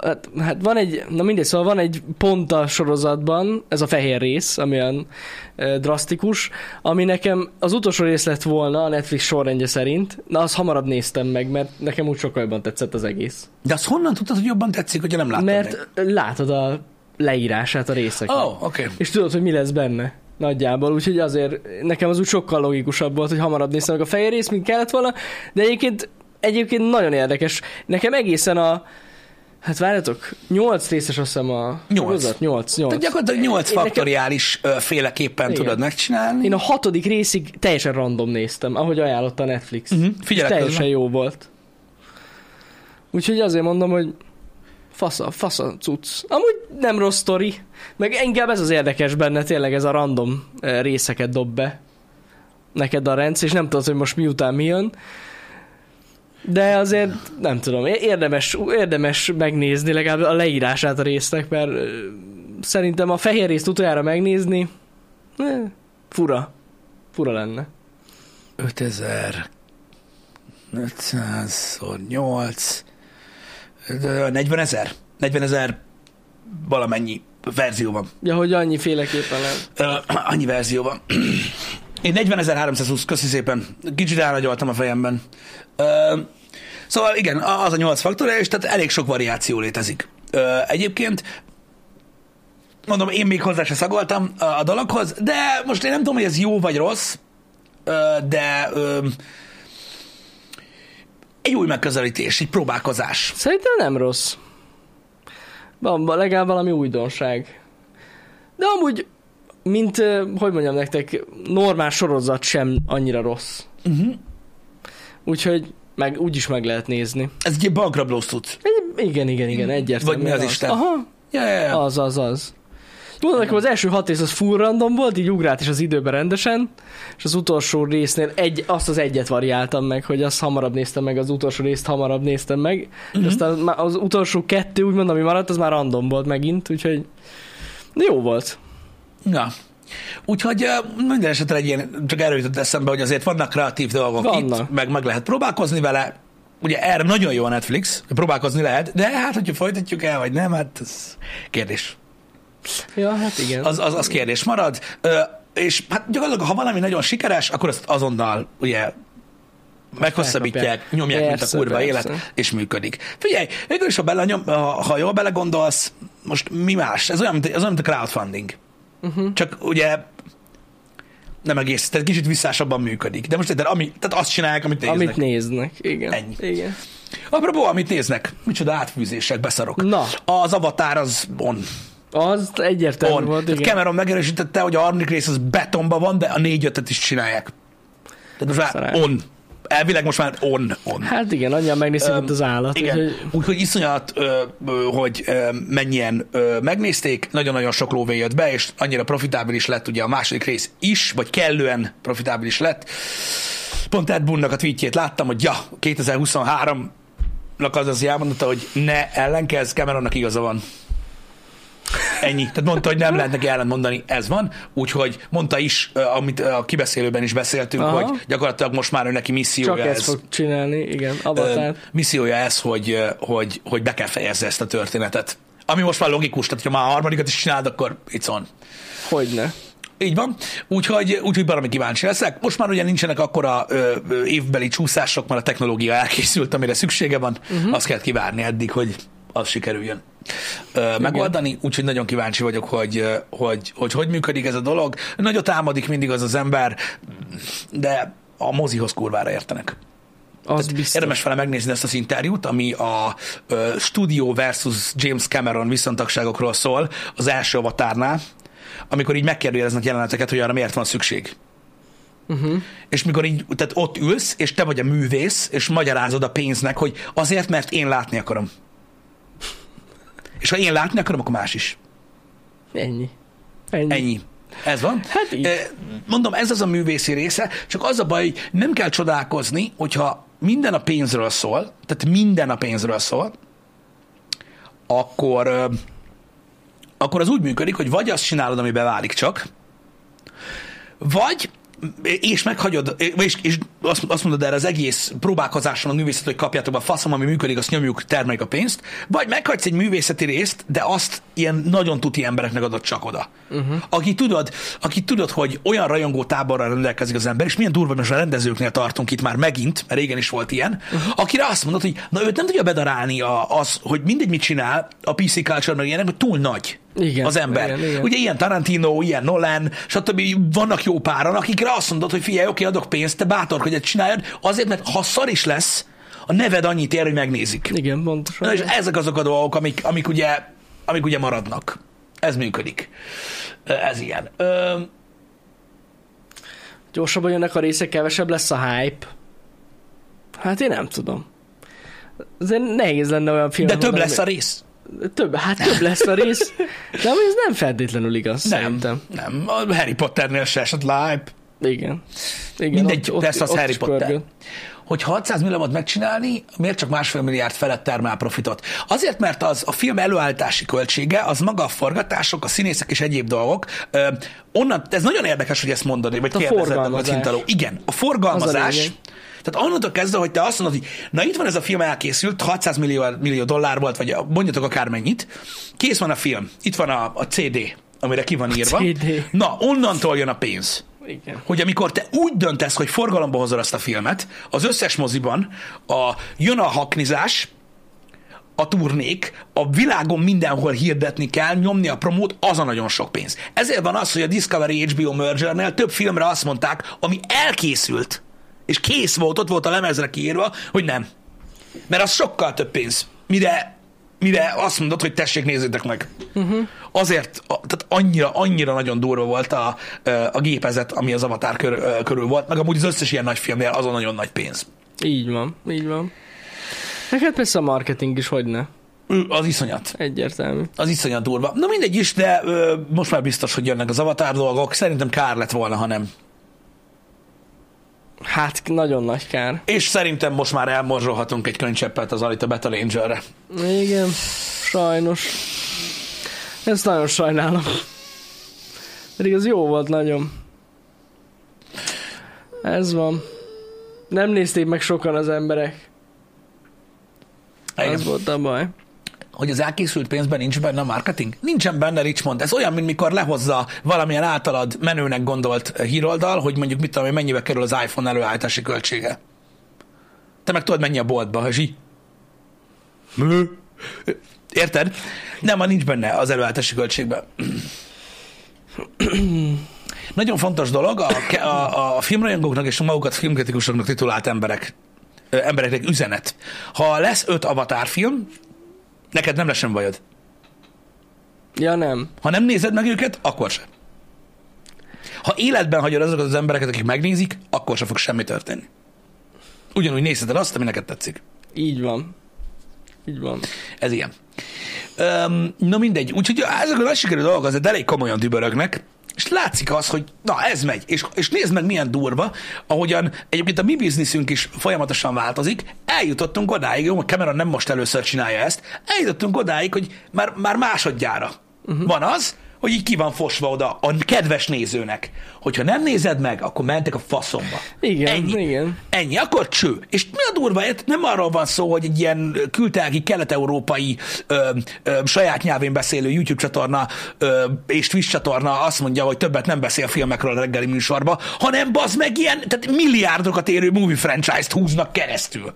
hát, hát van egy, na mindegy, szóval van egy pont a sorozatban, ez a fehér rész, ami olyan eh, drasztikus, ami nekem az utolsó rész lett volna a Netflix sorrendje szerint, na azt hamarabb néztem meg, mert nekem úgy sokkal jobban tetszett az egész. De azt honnan tudtad, hogy jobban tetszik, hogyha nem láttad mert látod a leírását a részeknek. Oh. Okay. És tudod, hogy mi lesz benne. Nagyjából, úgyhogy azért nekem az úgy sokkal logikusabb volt, hogy hamarabb néztem meg a fehér részt, mint kellett volna, de egyébként, egyébként nagyon érdekes. Nekem egészen a, hát várjatok, nyolc részes azt hiszem a Nyolc. sorozat, nyolc, nyolc. Tehát gyakorlatilag nyolc Én nekem- faktoriális ö, féleképpen Igen. tudod megcsinálni. Én a hatodik részig teljesen random néztem, ahogy ajánlotta a Netflix. És figyelek teljesen közben. jó volt. Úgyhogy azért mondom, hogy fasza, fasza cucc. Amúgy nem rossz sztori, meg inkább ez az érdekes benne, tényleg ez a random részeket dob be neked a rendszer, és nem tudod, hogy most miután mi jön. De azért nem tudom, érdemes, érdemes megnézni legalább a leírását a résznek, mert szerintem a fehér részt utoljára megnézni, fura. Fura lenne. 5000 500 8 40 ezer 40 ezer valamennyi verzió van. Ja, hogy annyi féleképpen lehet. Annyi verzió van. Én 40.320, köszi szépen. Kicsit elnagyoltam a fejemben. Ö, szóval igen, az a 8 faktoriális, tehát elég sok variáció létezik. Ö, egyébként mondom, én még hozzá se szagoltam a, dologhoz, de most én nem tudom, hogy ez jó vagy rossz, de egy új megközelítés, egy próbálkozás. Szerintem nem rossz. Van legalább valami újdonság. De amúgy, mint, hogy mondjam nektek, normál sorozat sem annyira rossz. Uh-huh. Úgyhogy meg, úgy is meg lehet nézni. Ez egy bankrablós. Egy, igen, igen, igen, egyértelmű. Vagy mi az Isten? Aha, Ja, ja, ja. az, az, az. Mondom nekem, az első hat rész az full random volt, így ugrált is az időben rendesen, és az utolsó résznél egy, azt az egyet variáltam meg, hogy azt hamarabb néztem meg, az utolsó részt hamarabb néztem meg, Mhm. uh-huh. és aztán az utolsó kettő, úgymond, ami maradt, az már random volt megint, úgyhogy jó volt. Ja. Úgyhogy minden esetre egy ilyen, csak erről jutott eszembe, hogy azért vannak kreatív dolgok Vannak. itt, meg, meg lehet próbálkozni vele. Ugye erre nagyon jó a Netflix, próbálkozni lehet, de hát, hogyha folytatjuk el, vagy nem, hát ez kérdés. Ja, hát igen. Az, az, az kérdés marad. Ö, és hát gyakorlatilag, ha valami nagyon sikeres, akkor azt azonnal ugye meghosszabbítják, nyomják, mint a Persze, kurva persze. élet, és működik. Figyelj, végül is, ha, belenyom, ha, ha jól belegondolsz, most mi más? Ez olyan, mint, ez olyan, mint a crowdfunding. Uh-huh. Csak ugye Nem egész, tehát kicsit visszásabban működik. De most de ami, tehát azt csinálják, amit néznek. Amit néznek, igen. Ennyi. Igen. Apropó, amit néznek, micsoda átfűzések, beszarok. Na. Az avatar az on. Az egyértelmű on. volt, Tehát igen. Cameron megerősítette, hogy a harmadik rész az betonban van, de a négy ötöt is csinálják. Tehát most on. Elvileg most már on. on. Hát igen, annyian megnézték, mint az állat. Igen, úgyhogy- úgyhogy iszonyat, ö, ö, hogy ö, mennyien ö, megnézték, nagyon-nagyon sok lóvé jött be, és annyira profitábilis lett ugye a második rész is, vagy kellően profitábilis lett. Pont Ed Boonnak a tweetjét láttam, hogy ja, 2023-nak az az elmondotta, hogy ne ellenkezz, Cameronnak igaza van. Ennyi. Tehát mondta, hogy nem lehet neki ellent mondani, ez van. Úgyhogy mondta is, amit a kibeszélőben is beszéltünk, Aha. hogy gyakorlatilag most már ő neki Csak missziója ezt ez. fog csinálni, igen, Ö, Avatar. missziója ez, hogy, hogy, hogy be kell fejezze ezt a történetet. Ami most már logikus, tehát ha már a harmadikat is csináld, akkor it's on. Hogyne. Így van. Úgyhogy, úgyhogy valami kíváncsi leszek. Most már ugye nincsenek akkora ö, ö, évbeli csúszások, mert a technológia elkészült, amire szüksége van. Uh-huh. Azt kell kivárni eddig, hogy az sikerüljön ö, megoldani. Úgyhogy nagyon kíváncsi vagyok, hogy, hogy, hogy hogy működik ez a dolog. Nagyot álmodik mindig az az ember, de a mozihoz kurvára értenek. Az biztos. Érdemes vele megnézni ezt az interjút, ami a ö, Studio versus James Cameron viszontagságokról szól az első avatárnál, amikor így megkérdeznek jeleneteket, hogy arra miért van szükség. Uh-huh. És mikor így, tehát ott ülsz, és te vagy a művész, és magyarázod a pénznek, hogy azért, mert én látni akarom. És ha én látni akarom, akkor más is. Ennyi. Ennyi. Ennyi. Ez van. Hát így. Mondom, ez az a művészi része, csak az a baj, hogy nem kell csodálkozni, hogyha minden a pénzről szól, tehát minden a pénzről szól, akkor, akkor az úgy működik, hogy vagy azt csinálod, ami beválik csak, vagy és meghagyod, és, és azt, azt mondod erre az egész próbálkozáson a művészet, hogy kapjátok be a faszom, ami működik, azt nyomjuk, termeljük a pénzt, vagy meghagysz egy művészeti részt, de azt ilyen nagyon tuti embereknek adod csak oda. Uh-huh. Aki tudod, aki tudod, hogy olyan rajongó táborral rendelkezik az ember, és milyen durva, most a rendezőknél tartunk itt már megint, mert régen is volt ilyen, uh-huh. akire azt mondod, hogy na őt nem tudja bedarálni a, az, hogy mindegy mit csinál, a PC Culture meg ilyenek, hogy túl nagy Igen, az ember. igen, igen. Ugye ilyen Tarantino, ilyen Nolan, stb. Vannak jó páran, akikre azt mondod, hogy figyelj, oké, adok pénzt, te bátorkodj, hogy csináljad, azért, mert ha szar is lesz, a neved annyit ér, hogy megnézik. Igen, pontosan. Na, és ezek azok a dolgok, amik, amik, ugye, amik ugye maradnak. Ez működik. Ez ilyen. Ö, Gyorsabban jönnek a részek, kevesebb lesz a hype. Hát én nem tudom. Azért nehéz lenne olyan film. de több lesz a rész. Több, hát több lesz a rész. De ez nem feltétlenül igaz, Nem, szerintem. nem. A Harry Potternél se esett live. Igen. Igen Mindegy, persze az Harry is Potter. pörgött. Hogy 600 milliómot megcsinálni, miért csak másfél milliárd felett termel profitot? Azért, mert az a film előállítási költsége, az maga a forgatások, a színészek és egyéb dolgok. Ö, onnan, ez nagyon érdekes, hogy ezt mondod, vagy A kérdezed a forgalmazás. cintaló. Igen, a Az a forgalmazás. lényeg. Tehát onnantól kezdve, hogy te azt mondod, hogy na itt van ez a film elkészült, 600 millió, millió dollár volt, vagy mondjatok akármennyit, kész van a film, itt van a, a CD, amire ki van írva. CD. Na, onnantól jön a pénz Igen. hogy amikor te úgy döntesz, hogy forgalomba hozod azt a filmet, az összes moziban a, jön a haknizás, a turnék, a világon mindenhol hirdetni kell, nyomni a promót, az a nagyon sok pénz. Ezért van az, hogy a Discovery HBO mergernél több filmre azt mondták, ami elkészült, és kész volt, ott volt a lemezre kiírva, hogy nem. Mert az sokkal több pénz. Mire, mire azt mondod, hogy tessék, nézzétek meg. Uh-huh. Azért, a, tehát annyira, annyira nagyon durva volt a, a gépezet, ami az Avatar kör, körül volt, meg amúgy az összes ilyen nagy filmnél azon nagyon nagy pénz. Így van, így van. Neked persze a marketing is hogyne. Ő, Az iszonyat. Egyértelmű. Az iszonyat durva. Na mindegy is, de ö, most már biztos, hogy jönnek az Avatar dolgok. Szerintem kár lett volna, ha nem. Hát nagyon nagy kár. És szerintem most már elmorzsolhatunk egy könycseppet az Alita Battle Angel-re. Igen, sajnos. Ezt nagyon sajnálom. Pedig az jó volt nagyon. Ez van. Nem nézték meg sokan az emberek. Igen. Ez volt a baj. Hogy az elkészült pénzben nincs benne a marketing? Nincsen benne, Richmond. Ez olyan, mint mikor lehozza valamilyen általad menőnek gondolt híroldal, hogy mondjuk mit tudom mennyibe kerül az iPhone előállítási költsége. Te meg tudod, mennyi a boltba, és így. Mű. Érted? Nem, ma nincs benne az előállítási költségben. Nagyon fontos dolog a, a, a filmrajongóknak és a magukat filmkritikusoknak titulált emberek, ö, embereknek üzenet. Ha lesz öt avatar film, neked nem lesz sem bajod. Ja, nem. Ha nem nézed meg őket, akkor sem. Ha életben hagyod azokat az embereket, akik megnézik, akkor sem fog semmi történni. Ugyanúgy nézheted azt, ami neked tetszik. Így van. Így van. Ez ilyen. Öm, na mindegy, úgyhogy ezekről a sikerül dolgok azért elég komolyan dübörögnek, és látszik az, hogy na ez megy, és, és nézd meg milyen durva, ahogyan egyébként a mi bizniszünk is folyamatosan változik, eljutottunk odáig, jó, Cameron nem most először csinálja ezt, eljutottunk odáig, hogy már, már másodjára uh-huh. van az, hogy így ki van fosva oda a kedves nézőnek. Hogyha nem nézed meg, akkor mentek a faszomba. Igen, Ennyi. igen. Ennyi, akkor cső. És mi a durva, nem arról van szó, hogy egy ilyen kültelgi, kelet-európai ö, ö, saját nyelvén beszélő YouTube csatorna ö, és Twitch csatorna azt mondja, hogy többet nem beszél filmekről a reggeli műsorba, hanem bazd meg ilyen, tehát milliárdokat érő movie franchise-t húznak keresztül.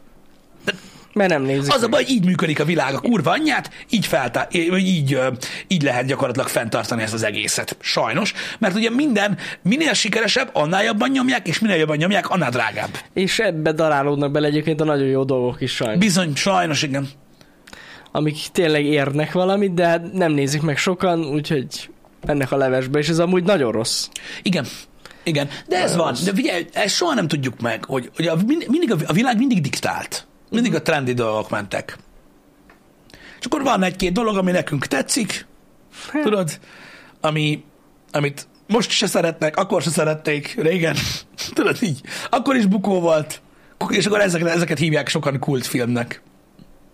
Mert nem nézik. Az a baj, így működik a világ a kurva anyját, így, feltá- így, így lehet gyakorlatilag fenntartani ezt az egészet. Sajnos, mert ugye minden, minél sikeresebb, annál jobban nyomják, és minél jobban nyomják, annál drágább. És ebbe darálódnak bele egyébként a nagyon jó dolgok is sajnos. Bizony, sajnos, igen. Amik tényleg érnek valamit, de hát nem nézik meg sokan, úgyhogy ennek a levesbe, és ez amúgy nagyon rossz. Igen. Igen, de ez van. De figyelj, ezt soha nem tudjuk meg, hogy, hogy a, mindig a világ mindig diktált. Mindig a trendi dolgok mentek. És akkor van egy-két dolog, ami nekünk tetszik, tudod, ami, amit most se szeretnek, akkor se szerették, régen, tudod így, akkor is bukó volt, és akkor ezeket, ezeket hívják sokan kultfilmnek.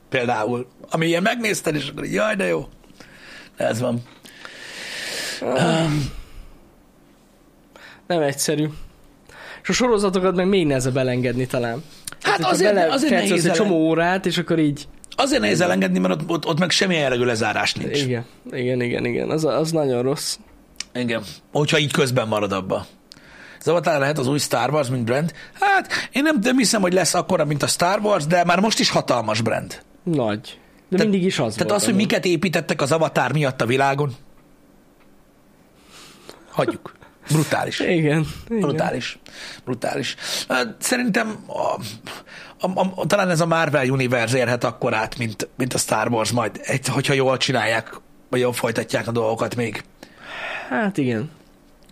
Például. Ami ilyen megnézted, és akkor így, jaj, de jó. Ez van. Um, Nem egyszerű. És a sorozatokat meg még nehezebb elengedni talán. Hát Hogyha azért, bele azért nehéz egy ellen- csomó órát, és akkor így... Azért nehéz elengedni, mert ott, ott, ott meg semmi jellegű lezárás nincs. Igen, igen, igen, igen. Az, az nagyon rossz. Igen. Hogyha így közben marad abba. Az Avatar lehet az új Star Wars, mint brand? Hát, én nem, nem hiszem, hogy lesz akkora, mint a Star Wars, de már most is hatalmas brand. Nagy. De Te- mindig is az Tehát volt. az, hogy miket építettek az Avatar miatt a világon, hagyjuk. Brutális. Igen. igen. Brutális. Brutális. Szerintem a, a, a, talán ez a Marvel Universe érhet akkor át, mint, mint a Star Wars majd, egy, hogyha jól csinálják, vagy jól folytatják a dolgokat még. Hát igen.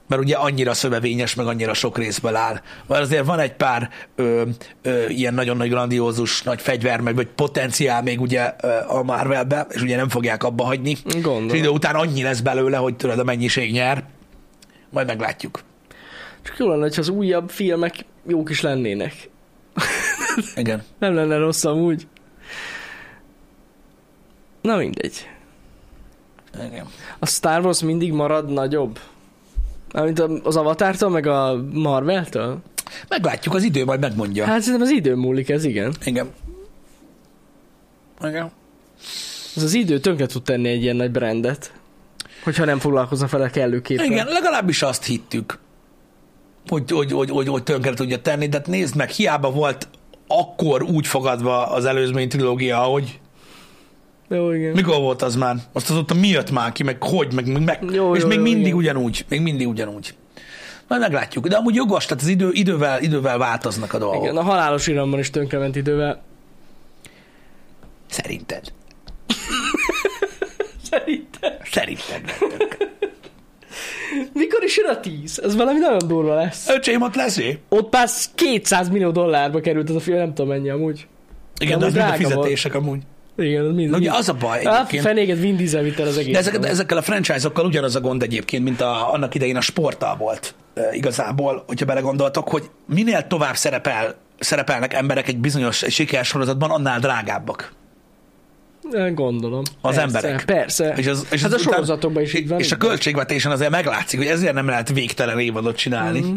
mert ugye annyira szövevényes, meg annyira sok részből áll. Mert azért van egy pár ö, ö, ilyen nagyon nagy grandiózus, nagy fegyver, meg vagy potenciál még ugye ö, a Marvelbe, és ugye nem fogják abba hagyni. Gondolom. És idő után annyi lesz belőle, hogy tudod, a mennyiség nyer. Majd meglátjuk. Csak jó lenne, hogyha az újabb filmek jók is lennének. Igen. Nem lenne rossz amúgy. Na mindegy. Igen. A Star Wars mindig marad nagyobb. Mint az Avatártól, meg a Marveltől? Meglátjuk, az idő majd megmondja. Hát szerintem az idő múlik ez, igen. Igen. Igen. Ez az idő tönkre tud tenni egy ilyen nagy brandet. Hogyha nem foglalkozna vele kellőképpen. Igen, legalábbis azt hittük, hogy, hogy, hogy, hogy, hogy tönkre tudja tenni, de hát nézd meg, hiába volt akkor úgy fogadva az előzmény trilógia, ahogy Jó, igen. mikor volt az már? Azt azóta mi jött már ki, meg hogy, meg, meg Jó, és jó, még jó, mindig igen. ugyanúgy, még mindig ugyanúgy. Majd meglátjuk, de amúgy jogos, tehát az idő, idővel, idővel változnak a dolgok. igen. A halálos iramban is tönkrement idővel. Szerinted. Szerintem. Szerinted. Mikor is jön a 10? Ez valami nagyon durva lesz. Öcsém, ott leszé? Ott már 200 millió dollárba került ez a film, nem tudom mennyi amúgy. Igen, de Amúgy az mind a drága volt. fizetések amúgy. Igen, az mind. Na, ugye az a baj egyébként. fenéget Vin Diesel vitte az egész. De ezek, ezekkel a franchise-okkal ugyanaz a gond egyébként, mint a, annak idején a sporttal volt e, igazából, hogyha belegondoltok, hogy minél tovább szerepel, szerepelnek emberek egy bizonyos sikersorozatban, annál drágábbak Gondolom. az persze, emberek. Persze. És, az, és hát az a sorozatokban is így van. És a így költségvetésen azért meglátszik, hogy ezért nem lehet végtelen évadot csinálni, Mhm.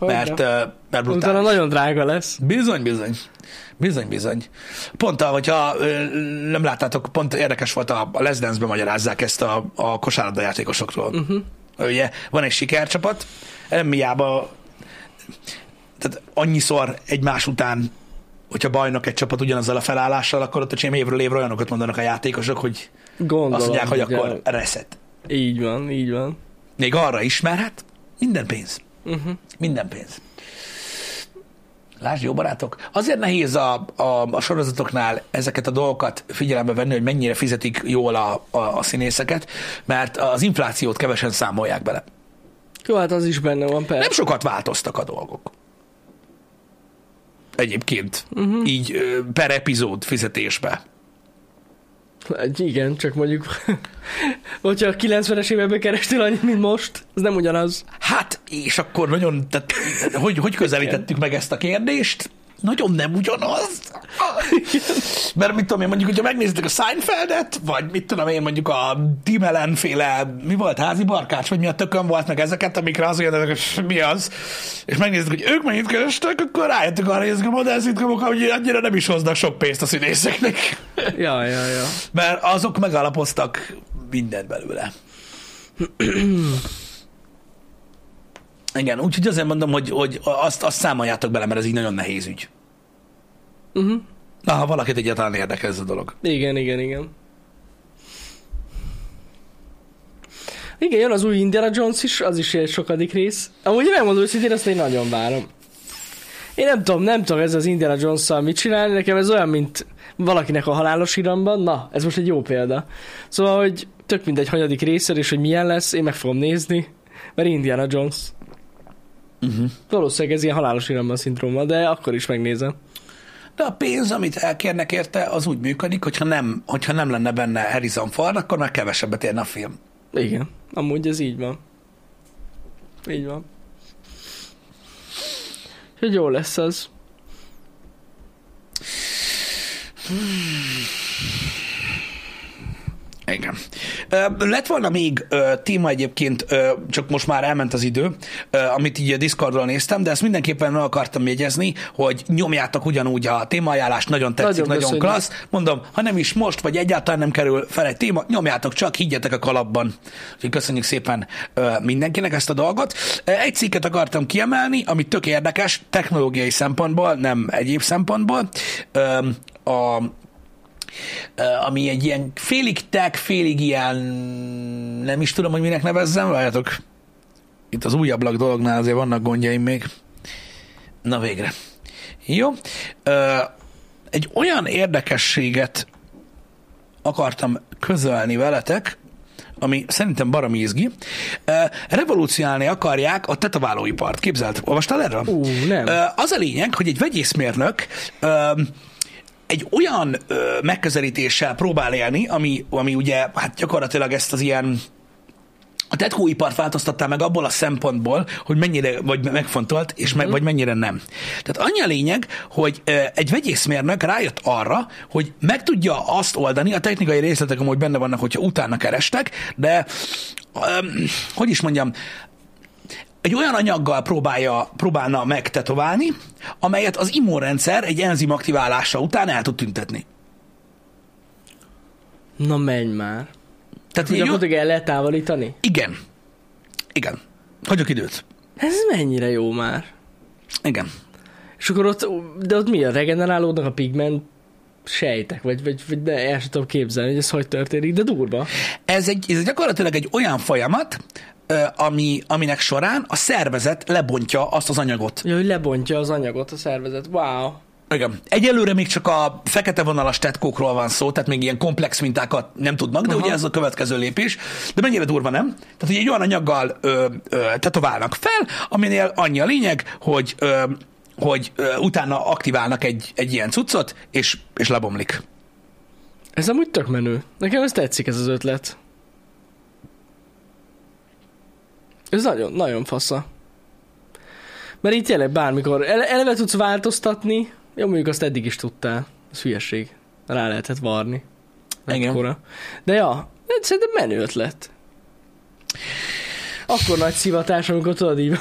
mert, Hogyne. e, mert Utána brutális. nagyon drága lesz. Bizony, bizony. Bizony, bizony. Pont, a- hogyha nem láttátok, pont érdekes volt, a, a Les Dance-ben magyarázzák ezt a, a kosárlabda játékosokról. Uh-huh. Ugye van egy sikercsapat, nem miába, tehát annyiszor egymás után, hogyha bajnok egy csapat ugyanazzal a felállással, akkor ott a évről évre olyanokat mondanak a játékosok, hogy Gondolom. azt mondják, hogy ugye. akkor reset. Így van, így van. Még arra is, mert hát Minden pénz. Uh-huh. Minden pénz. Lásd, jó barátok, azért nehéz a, a, a sorozatoknál ezeket a dolgokat figyelembe venni, hogy mennyire fizetik jól a, a, a színészeket, mert az inflációt kevesen számolják bele. Jó, hát az is benne van, persze. Nem sokat változtak a dolgok. Egyébként. Uh-huh. Így per epizód fizetésbe. Hát Igen, csak mondjuk, hogyha a 90-es években kerestél annyit, mint most, az nem ugyanaz. Hát, és akkor nagyon, tehát, hogy, hogy közelítettük meg ezt a kérdést? Nagyon nem ugyanaz. Mert mit tudom én, mondjuk, hogyha megnézitek a Seinfeldet, vagy mit tudom én, mondjuk a Tim Allen féle, mi volt, házi barkács, vagy mi a tökön volt, meg ezeket, amikre az olyan, hogy mi az, és megnézitek, hogy ők mennyit kerestek, akkor rájöttük arra, hogy ezek a modern szitkomok, hogy annyira nem is hoznak sok pénzt a színészeknek. Ja, ja, ja. Mert azok megalapoztak mindent belőle. Igen, úgyhogy azért mondom, hogy, hogy azt, azt számoljátok bele, mert ez így nagyon nehéz ügy. Uh-huh. Na, ha valakit egyáltalán érdekel ez a dolog. Igen, igen, igen. Igen, jön az új Indiana Jones is, az is egy sokadik rész. Amúgy megmondom őszintén, azt én nagyon várom. Én nem tudom, nem tudom ez az Indiana jones mit csinálni, nekem ez olyan, mint valakinek a halálos iramban. Na, ez most egy jó példa. Szóval, hogy tök mindegy hanyadik részer, és hogy milyen lesz, én meg fogom nézni, mert Indiana Jones. Uh-huh. Valószínűleg ez ilyen halálos iramban szindróma, de akkor is megnézem. De a pénz, amit elkérnek érte, az úgy működik, hogyha nem, hogyha nem lenne benne Harrison Ford, akkor már kevesebbet érne a film. Igen, amúgy ez így van. Így van. Hogy jó lesz az. Igen. Ö, lett volna még ö, téma egyébként, ö, csak most már elment az idő, ö, amit így a Discordról néztem, de ezt mindenképpen meg akartam jegyezni, hogy nyomjátok ugyanúgy a témaajánlást, nagyon tetszik, nagyon, Nagyon köszönjük. klassz. Mondom, ha nem is most, vagy egyáltalán nem kerül fel egy téma, nyomjátok csak, higgyetek a kalapban. Úgyhogy köszönjük szépen ö, mindenkinek ezt a dolgot. Egy cikket akartam kiemelni, ami tök érdekes, technológiai szempontból, nem egyéb szempontból. Ö, A, ami egy ilyen félig tech, félig ilyen, nem is tudom, hogy minek nevezzem, várjatok. Itt az újabb dolognál azért vannak gondjaim még. Na végre. Jó. Egy olyan érdekességet akartam közölni veletek, ami szerintem baromi izgi. Ö, Revolúcionálni akarják a tetoválóipart. Képzeld, olvastál erről? Ú, nem. Az a lényeg, hogy egy vegyészmérnök egy olyan ö, megközelítéssel próbál élni, ami, ami ugye hát gyakorlatilag ezt az ilyen a tetkóipart változtatta meg abból a szempontból, hogy mennyire vagy megfontolt, és meg, vagy mennyire nem. Tehát annyi a lényeg, hogy egy vegyészmérnök rájött arra, hogy meg tudja azt oldani, a technikai részletek amúgy benne vannak, hogyha utána kerestek, de öm, hogy is mondjam, egy olyan anyaggal próbálja, próbálna megtetoválni, amelyet az immunrendszer egy enzim aktiválása után el tud tüntetni. Na menj már. Tehát Hogy gyakorlatilag el lehet távolítani? igen. Igen. Hagyok időt. Ez mennyire jó már. Igen. És akkor ott, de ott mi a regenerálódnak a pigment sejtek, vagy, vagy, vagy de el sem tudom képzelni, hogy ez hogy történik, de durva. Ez, egy, ez gyakorlatilag egy olyan folyamat, ami, aminek során a szervezet lebontja azt az anyagot. Ja, hogy lebontja az anyagot a szervezet. Wow. Igen. Egyelőre még csak a fekete vonalas tetkókról van szó, tehát még ilyen komplex mintákat nem tudnak, de Aha. ugye ez a következő lépés. De mennyire durva, nem? Tehát, hogy egy olyan anyaggal ö, ö, tetoválnak fel, aminél annyi a lényeg, hogy, ö, hogy ö, utána aktiválnak egy, egy ilyen cuccot, és, és lebomlik. Ez amúgy tök menő. Nekem ez tetszik ez az ötlet. Ez nagyon, nagyon fasza. Mert így tényleg bármikor ele- eleve tudsz változtatni, jó mondjuk azt eddig is tudtál. Ez hülyeség. Rá lehetett varni. Ekkora. De ja, ez szerintem menő ötlet. Akkor nagy szivatás, amikor tudod így,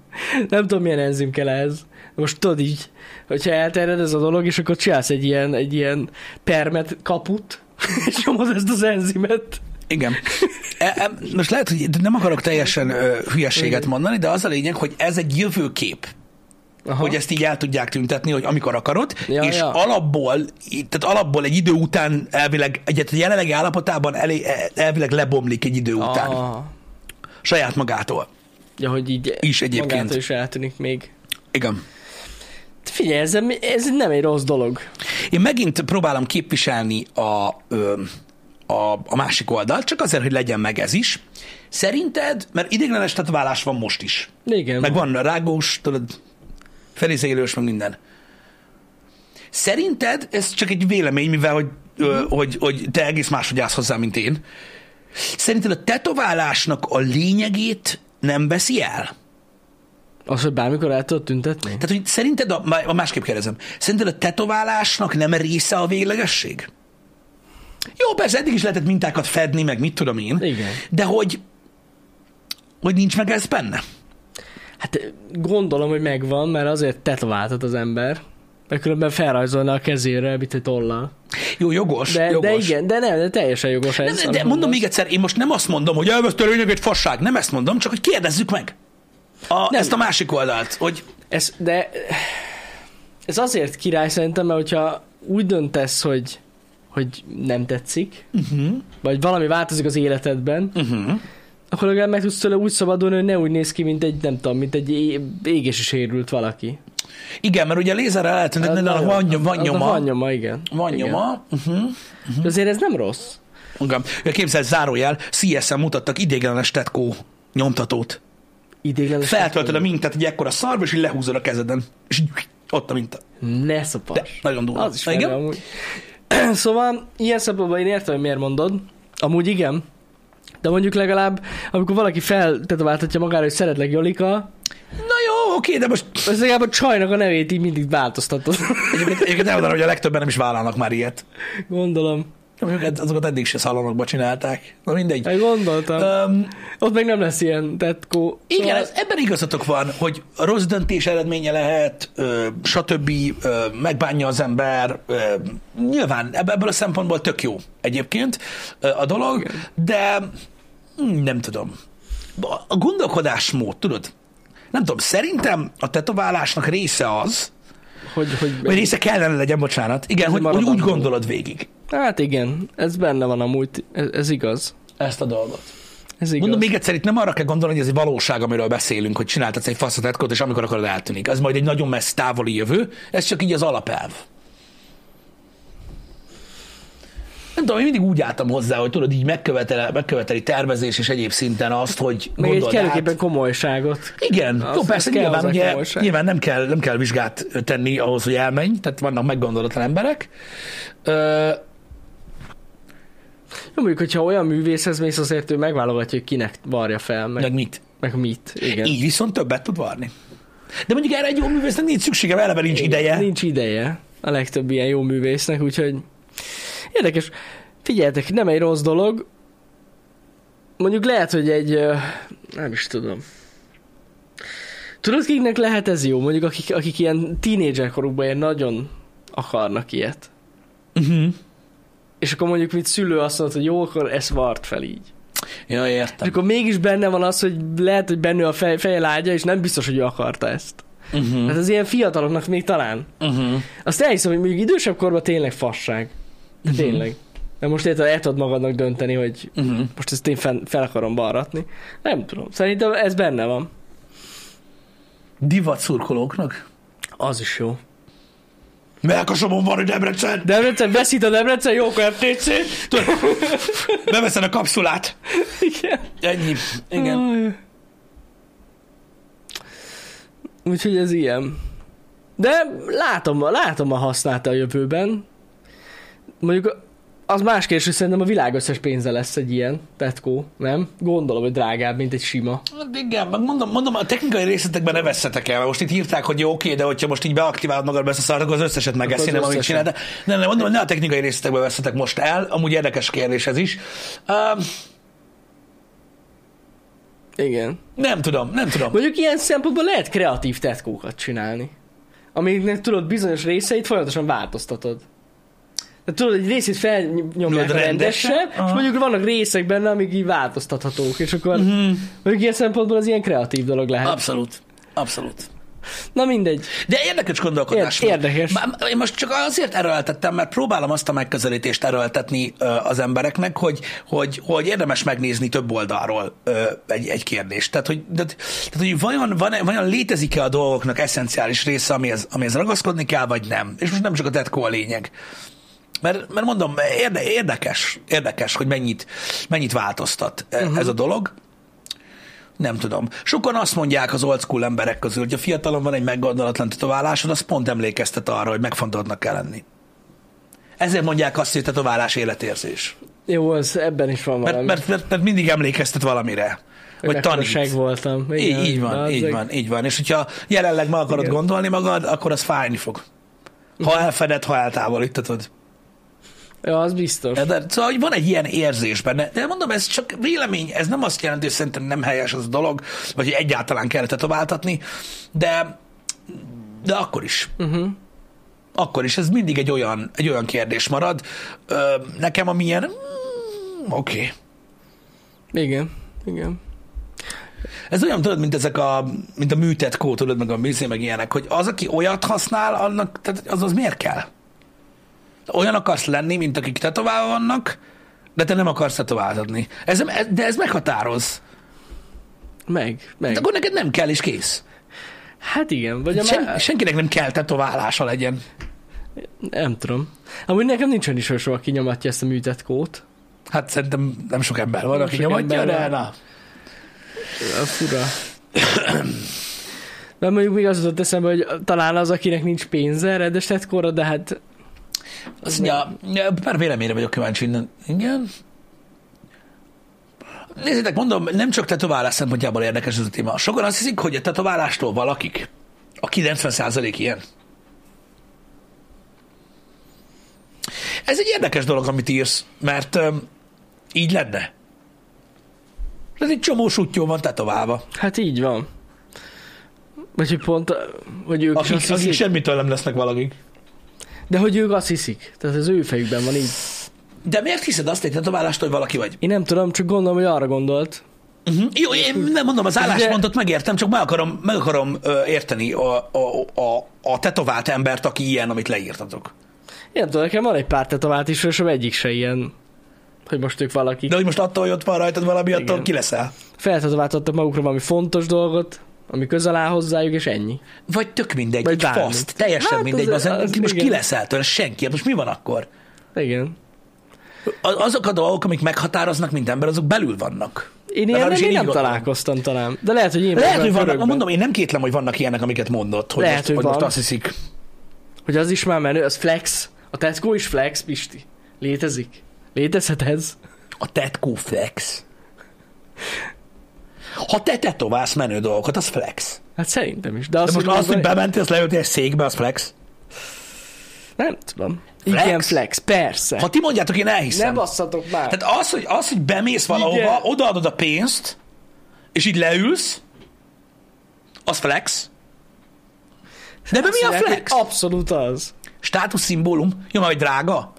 nem tudom milyen enzim kell ehhez. Most tudod így, hogyha elterjed ez a dolog, és akkor csinálsz egy ilyen, egy ilyen permet kaput, és nyomod ezt az enzimet. Igen. E, e, most lehet, hogy nem akarok teljesen hülyeséget mondani, de az a lényeg, hogy ez egy jövőkép. Aha. hogy ezt így el tudják tüntetni, hogy amikor akarod, Ja, és ja. alapból, tehát alapból egy idő után elvileg, egyet a jelenlegi állapotában elé, elvileg lebomlik egy idő után, Ah, saját magától. Ja, hogy így is egyébként. magától is eltűnik még. Igen. Figyelj, ez, ez nem egy rossz dolog. Én megint próbálom képviselni a, ö, a, a másik oldalt, csak azért, hogy legyen meg ez is. Szerinted, mert ideiglenes tetoválás van most is. Igen. Meg van rágós, tudod, felizélős, meg minden. Szerinted, ez csak egy vélemény, mivel hogy, ö, hogy, hogy te egész máshogy állsz hozzá, mint én. Szerinted a tetoválásnak a lényegét nem veszi el? Az, hogy bármikor el tudod tüntetni? Tehát, hogy szerinted, a, má- másképp kérdezem, szerinted a tetoválásnak nem része a véglegesség? Jó, persze, eddig is lehetett mintákat fedni, meg mit tudom én. Igen. De hogy, hogy nincs meg ez benne? Hát gondolom, hogy megvan, mert azért tetováltat az ember. Mert különben felrajzolna a kezére, mint egy tollal. Jó, jogos, De, jogos. de igen, de nem, de teljesen jogos ez. De, de mondom mondasz. még egyszer, én most nem azt mondom, hogy elveszte a lényeg egy fasság. Nem ezt mondom, csak hogy kérdezzük meg. A, Nem. ezt a másik oldalt, hogy Ez, de ez azért király szerintem, mert hogyha úgy döntesz, hogy, hogy nem tetszik, uh-huh, vagy valami változik az életedben, uh-huh. akkor legalább meg tudsz tőle úgy szabadulni, hogy ne úgy néz ki, mint egy, nem tudom, mint egy égési sérült valaki. Igen, mert ugye lézerrel lehet tüntetni, de van, nagyon- van nyoma. Van nyoma, igen. Van igen. nyoma. Uh-huh. De azért ez nem rossz. Igen. Ja, Képzeld, zárójel, CS-en mutattak ideiglenes tetkó nyomtatót. Idéglenes. Feltöltöd a mintát egy ekkora szarba, és így lehúzod a kezeden. És így, ott a minta. Ne szopas. De, nagyon durva. Az is Na, igen? amúgy. szóval ilyen szempontból én értem, hogy miért mondod. Amúgy igen. De mondjuk legalább, amikor valaki feltetováltatja magára, hogy szeretlek Jolika, Na jó, oké, de most legalább a csajnak a nevét így mindig változtatod. egyébként, egyébként elmondanom, hogy a legtöbben nem is vállalnak már ilyet. Gondolom. Mondjuk azokat eddig se szalonokba csinálták. Na mindegy. Hát gondoltam. Um, Ott meg nem lesz ilyen tetkó. igen, Szóval- ez, ebben igazatok van, hogy a rossz döntés eredménye lehet, ö, stb. Ö, megbánja az ember. Ö, nyilván ebb- ebből a szempontból tök jó egyébként ö, a dolog, Igen. de hm, nem tudom. A- gondolkodásmód, tudod? Nem tudom, szerintem a tetoválásnak része az, hogy, hogy, vagy része kellene legyen, bocsánat, igen, hogy, hogy úgy gondolod végig Hát igen, ez benne van amúgy, ez, ez igaz. ezt a dolgot. Ez igaz. Mondom még egyszer, itt nem arra kell gondolni, hogy ez egy valóság, amiről beszélünk, hogy csináltatsz egy faszatetkot, és amikor akarod eltűnik. Ez majd egy nagyon messz távoli jövő, ez csak így az alapelv. Nem tudom, én mindig úgy álltam hozzá, hogy tudod, így megkövetel, megköveteli tervezés és egyéb szinten azt, hogy egy gondold kellőképpen át. komolyságot. Igen, Az- jó, persze, kell nyilván, ugye, komolyság. nyilván nem, kell, nem kell vizsgát tenni ahhoz, hogy elmenj, tehát vannak meggondolatlan emberek. Jó, mondjuk, hogyha olyan művészhez mész, azért ő megválogatja, hogy kinek varja fel, meg, meg mit? meg mit. Igen. Így viszont többet tud varni. De mondjuk erre egy jó művésznek nincs szüksége, eleve nincs ideje. Nincs ideje a legtöbb ilyen jó művésznek, úgyhogy érdekes. Figyeljetek, nem egy rossz dolog. Mondjuk lehet, hogy egy, nem is tudom. Tudod, kiknek lehet ez jó? Mondjuk akik, akik ilyen tínédzser korukban ilyen nagyon akarnak ilyet. Uh-huh. És akkor mondjuk, mint szülő azt mondod, hogy jó, akkor ezt vart fel így. Ja, És értem. akkor mégis benne van az, hogy lehet, hogy benne a fej, feje lágya, és nem biztos, hogy ő akarta ezt. Uh-huh. Hát az ilyen fiataloknak még talán. Uh-huh. Azt elhiszem, hogy mondjuk idősebb korban tényleg fasság. De Mhm. tényleg. De most érted, el tudod magadnak dönteni, hogy Uh-huh. most ezt én fel, fel akarom balratni. Nem tudom. Szerintem ez benne van. Divat szurkolóknak. Az is jó. Melkasomon van, hogy Debrecen. Debrecen, veszít a Debrecen, jó FTC. Tudod, Beveszed a kapszulát. Igen. Ennyi. Igen. Aj. Úgyhogy ez ilyen. De látom, látom a hasznát a jövőben. Mondjuk az más kérdés, hogy szerintem a világ összes pénze lesz egy ilyen tetkó, nem? Gondolom, hogy drágább, mint egy sima. Hát Igen, meg mondom, mondom, a technikai részletekben ne vesszetek el, mert most itt írták, hogy jó, oké, de hogyha most így beaktiválod magadba ezt a szart, akkor az összeset megeszi, nem amit csinál. De nem, nem, mondom, hogy ne a technikai részletekben vesszetek most el, amúgy érdekes kérdés ez is. Uh, Igen. nem tudom, nem tudom. Mondjuk ilyen szempontból lehet kreatív tetkókat csinálni. Amiknek tudod, bizonyos részeit folyamatosan változtatod. Tudod, egy részét felnyomják Tudod, rendesen, és mondjuk vannak részek benne, amik így változtathatók, és akkor Mhm. mondjuk ilyen szempontból az ilyen kreatív dolog lehet. Abszolút. Abszolút. Na mindegy. De érdekes gondolkodás. Ér- érdekes. Má- Én most csak azért erőltettem, mert próbálom azt a megközelítést erőltetni az embereknek, hogy, hogy, hogy érdemes megnézni több oldalról egy, egy kérdést. Tehát, hogy, de, tehát, hogy vajon, van, vajon létezik-e a dolgoknak eszenciális része, amihez, amihez ragaszkodni kell, vagy nem. És most nem csak a tetkó a lényeg. Mert, mert mondom, érde, érdekes, érdekes, hogy mennyit, mennyit változtat uh-huh. ez a dolog. Nem tudom. Sokan azt mondják az old school emberek közül, hogy a fiatalon van egy meggondolatlan tetoválásod, az pont emlékeztet arra, hogy megfontoltnak kell lenni. Ezért mondják azt, hogy tetoválás életérzés. Jó, az ebben is van valami. Mert, mert, mert, mert mindig emlékeztet valamire. Vagy tanít. voltam. Igen, Így, így van, az így van, így van. És hogyha jelenleg meg akarod Igen. gondolni magad, akkor az fájni fog. Ha elfeded, ha eltávolítatod. Ja, az biztos. De, szóval hogy van egy ilyen érzés benne. De mondom, ez csak vélemény, ez nem azt jelenti, hogy szerintem nem helyes az a dolog, vagy hogy egyáltalán kell tetováltatni, de, de akkor is. Uh-huh. Akkor is. Ez mindig egy olyan, egy olyan kérdés marad. Ö, nekem amilyen, mm, oké. Okay. Igen, igen. Ez olyan, tudod, mint ezek a, mint a műtett kó, tudod, meg a műzé, meg ilyenek, hogy az, aki olyat használ, annak, tehát az, az miért kell? Olyan akarsz lenni, mint akik tetoválva vannak, de te nem akarsz tetováltatni. Ez, ez- de ez meghatároz. Meg, meg. De akkor neked nem kell, és kész. Hát igen, vagy Sen, má... senkinek nem kell tetoválása legyen. Nem tudom. Amúgy nekem nincs olyan ismerősöm, aki nyomatja ezt a műtett kót. Hát szerintem nem sok ember van, Nem aki nyomatja, de na. Fura. De mondjuk még az jutott eszembe, hogy talán az, akinek nincs pénze rendes tetkóra, de hát Azt mondja, ja, pár véleményre vagyok kíváncsi innen. Igen. Nézzétek, mondom, nem csak tetoválás szempontjából érdekes ez a téma. Sokan azt hiszik, hogy a tetoválástól valakik, a 90% ilyen. Ez egy érdekes dolog, amit írsz, mert um, így lenne. Ez egy csomó sutyó van tetoválva, hát így van. Vagy hogy pont, hogy ők akik, akik hiszik. semmitől nem lesznek valakik. De hogy ők azt hiszik. Tehát az ő fejükben van így. De miért hiszed azt egy tetoválástól, hogy valaki vagy? Én nem tudom, csak gondolom, hogy arra gondolt. Uh-huh. Jó, én nem mondom, az álláspontot megértem, csak meg akarom, meg akarom ö, érteni a, a, a, a tetovált embert, aki ilyen, amit leírtatok. Én nem tudom, nekem van egy pár tetovált ismerősöm, egyik se ilyen, hogy most ők valaki. De hogy most attól, hogy ott van rajtad valami, attól Igen. ki leszel. Feltetováltattak magukra valami fontos dolgot, ami közel áll hozzájuk, és ennyi. Vagy tök mindegy, Vagy egy faszt, teljesen Hát mindegy. az- Az, az az, most igen. ki leszel tőle, senki. Hát Most mi van akkor? Igen. Azok a dolgok, amik meghatároznak, mint ember, azok belül vannak. Én ilyen Legalábbis én én nem találkoztam talán. De lehet, hogy én Lehet, hogy vannak, mondom, én nem kétlem, hogy vannak ilyenek, amiket mondott, hogy, Lehet, most, hogy hogy most azt hiszik. Hogy az is már menő, az flex. A tetkó is flex, Pisti. Létezik? Létezhet ez? A tetkó flex. Ha te tetoválsz menő dolgokat, az flex. Hát szerintem is. De, De az, most hogy azt, hogy bementél, azt leültél egy székbe, az flex. Nem tudom. Flex? Igen, flex, persze. Ha ti mondjátok, én elhiszem. ne basszatok már. Tehát az, hogy, az, hogy bemész valahova, Igen. odaadod a pénzt, és így leülsz, az flex. De be mi a Azt flex? hogy Abszolút az. Státuszszimbólum? Jó, majd drága?